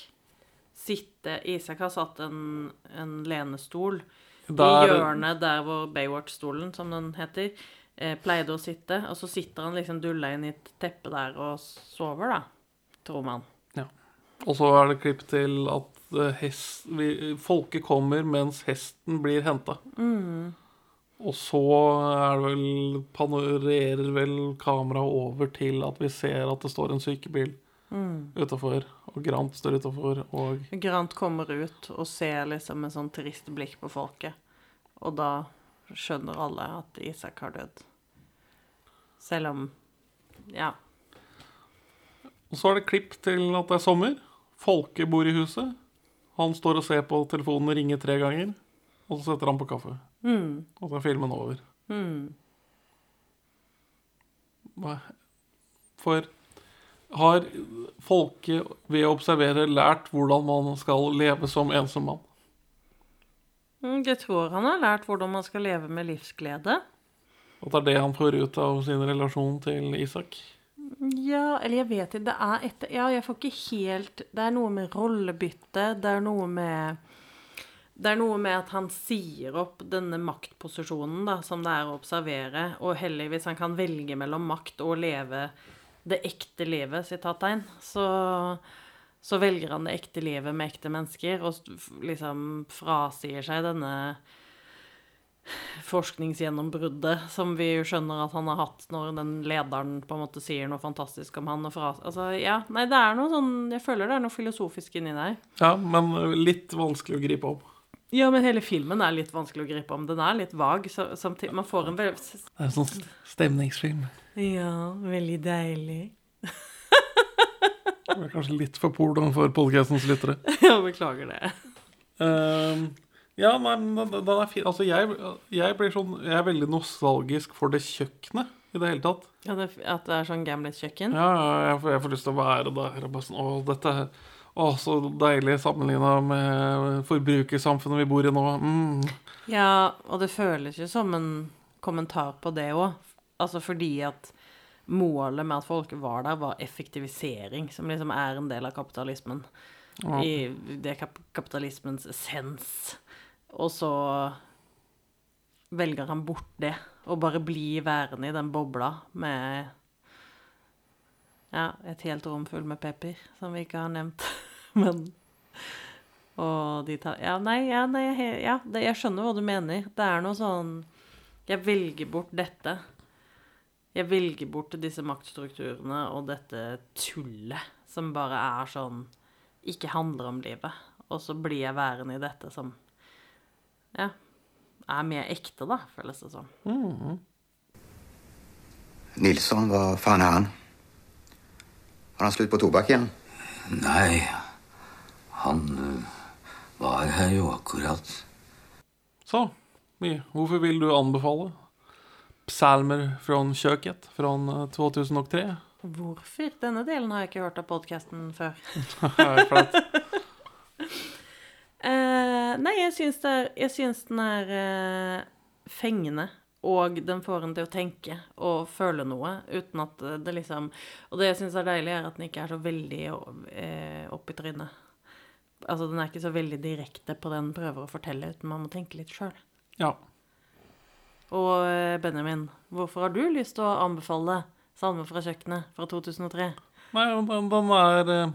sitte Isak har satt en, en lenestol Der- i hjørnet der hvor Baywatch-stolen, som den heter, eh, pleide å sitte. Og så sitter han liksom dulla inn i et teppe der og sover, da. Tror man. Ja. Og så er det klipp til at eh, hest, vi, folket kommer mens hesten blir henta. Mm. Og så vel panorerer vel kameraet over til at vi ser at det står en sykebil Mm. utafor, og Grant står utafor, og Grant kommer ut og ser liksom med sånn trist blikk på folket. Og da skjønner alle at Isak har dødd. Selv om Ja. Og så er det klipp til at det er sommer. Folket bor i huset. Han står og ser på telefonen og ringer tre ganger. Og så setter han på kaffe. Mm. Og så er filmen over. Mm. For har folket ved å observere lært hvordan man skal leve som ensom mann? Mm, Jeg tror han har lært hvordan man skal leve med livsglede. At det er det han får ut av sin relasjon til Isak? Ja, eller jeg vet ikke. Det er et Ja, jeg får ikke helt Det er noe med rollebytte. Det er noe med Det er noe med at han sier opp denne maktposisjonen da, som det er å observere, og heller hvis han kan velge mellom makt og leve det ekte livet, sitattegn, så, så velger han det ekte livet med ekte mennesker, og liksom frasier seg denne forskningsgjennombruddet som vi jo skjønner at han har hatt når den lederen på en måte sier noe fantastisk om han og fra... Altså, ja, nei, det er noe sånn Jeg føler det er noe filosofisk inni der. Ja, men litt vanskelig å gripe om. Ja, men hele filmen er litt vanskelig å gripe om. Den er litt vag, samtidig Man får en. Det er en sånn stemningsfilm. Ja, veldig deilig. Det er kanskje litt for porno for podcastens lyttere. Ja, beklager det. Um, ja, nei, den, den er fin. Altså, jeg, jeg blir sånn Jeg er veldig nostalgisk for det kjøkkenet i det hele tatt. Ja, det, at det er sånn Gamlet-kjøkken? Ja, ja, jeg, får- jeg får lyst til å være der. og Bare sånn, å, dette er å, så deilig sammenligna med forbrukersamfunnet vi bor i nå. Mm. Ja, og det føles jo som en kommentar på det òg. Altså fordi at målet med at folk var der, var effektivisering, som liksom er en del av kapitalismen. Ja. I det kap kapitalismens essens. Og så velger han bort det, og bare blir værende i den bobla med Ja, et helt rom full med pepper, som vi ikke har nevnt. Men Og de tar Ja, nei, ja, nei ja, det, jeg skjønner hva du mener. Det er noe sånn Jeg velger bort dette. Jeg velger bort disse maktstrukturene og dette tullet som bare er sånn Ikke handler om livet. Og så blir jeg værende i dette som Ja, er mer ekte, da, føles det som. Mhm. Nilsson, hva faen er han? Har han slutt på tobakk igjen? Nei, han eh, var her jo akkurat. Så, hvorfor vil du anbefale Psalmer fra kjøkkenet fra eh, 2003? Hvorfor? Denne delen har jeg ikke hørt av podkasten før. Eh, nei, jeg syns, er, jeg syns den er uh, fengende. Og den får en til å tenke og føle noe uten at det liksom Og det jeg syns er deilig, er at den ikke er så veldig eh, opp i trynet. Altså, den er ikke så veldig direkte på det den prøver å fortelle, uten man må tenke litt sjøl. Ja. Og eh, Benjamin, hvorfor har du lyst til å anbefale 'Salme fra kjøkkenet' fra 2003? Nei, den, den er eh,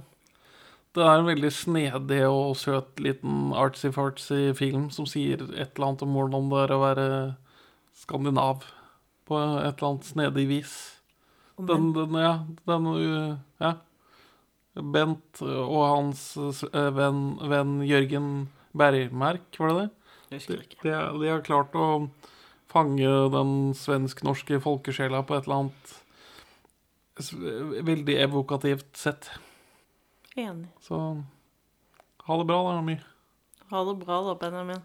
Det er en veldig snedig og søt liten artsy-fartsy film som sier et eller annet om hvordan det er å være skandinav på et eller annet snedig vis. Den, den, ja, den uh, Ja. Bent og hans uh, venn, venn Jørgen Bergmerk, var det det? De, de, de har klart å fange den svensk-norske folkesjela på et eller annet veldig evokativt sett. Enig. Så ha det bra, da, My. Ha det bra da, Benjamin.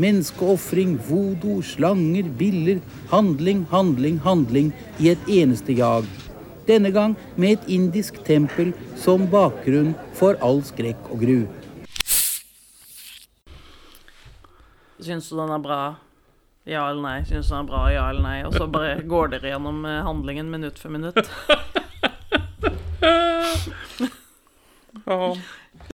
Menneskeofring, vodo, slanger, biller, handling, handling, handling i et eneste jag. Denne gang med et indisk tempel som bakgrunn for all skrekk og gru. Syns du den er bra? Ja eller nei? Syns du den er bra? Ja eller nei? Og så bare går dere gjennom eh, handlingen minutt for minutt. Ja.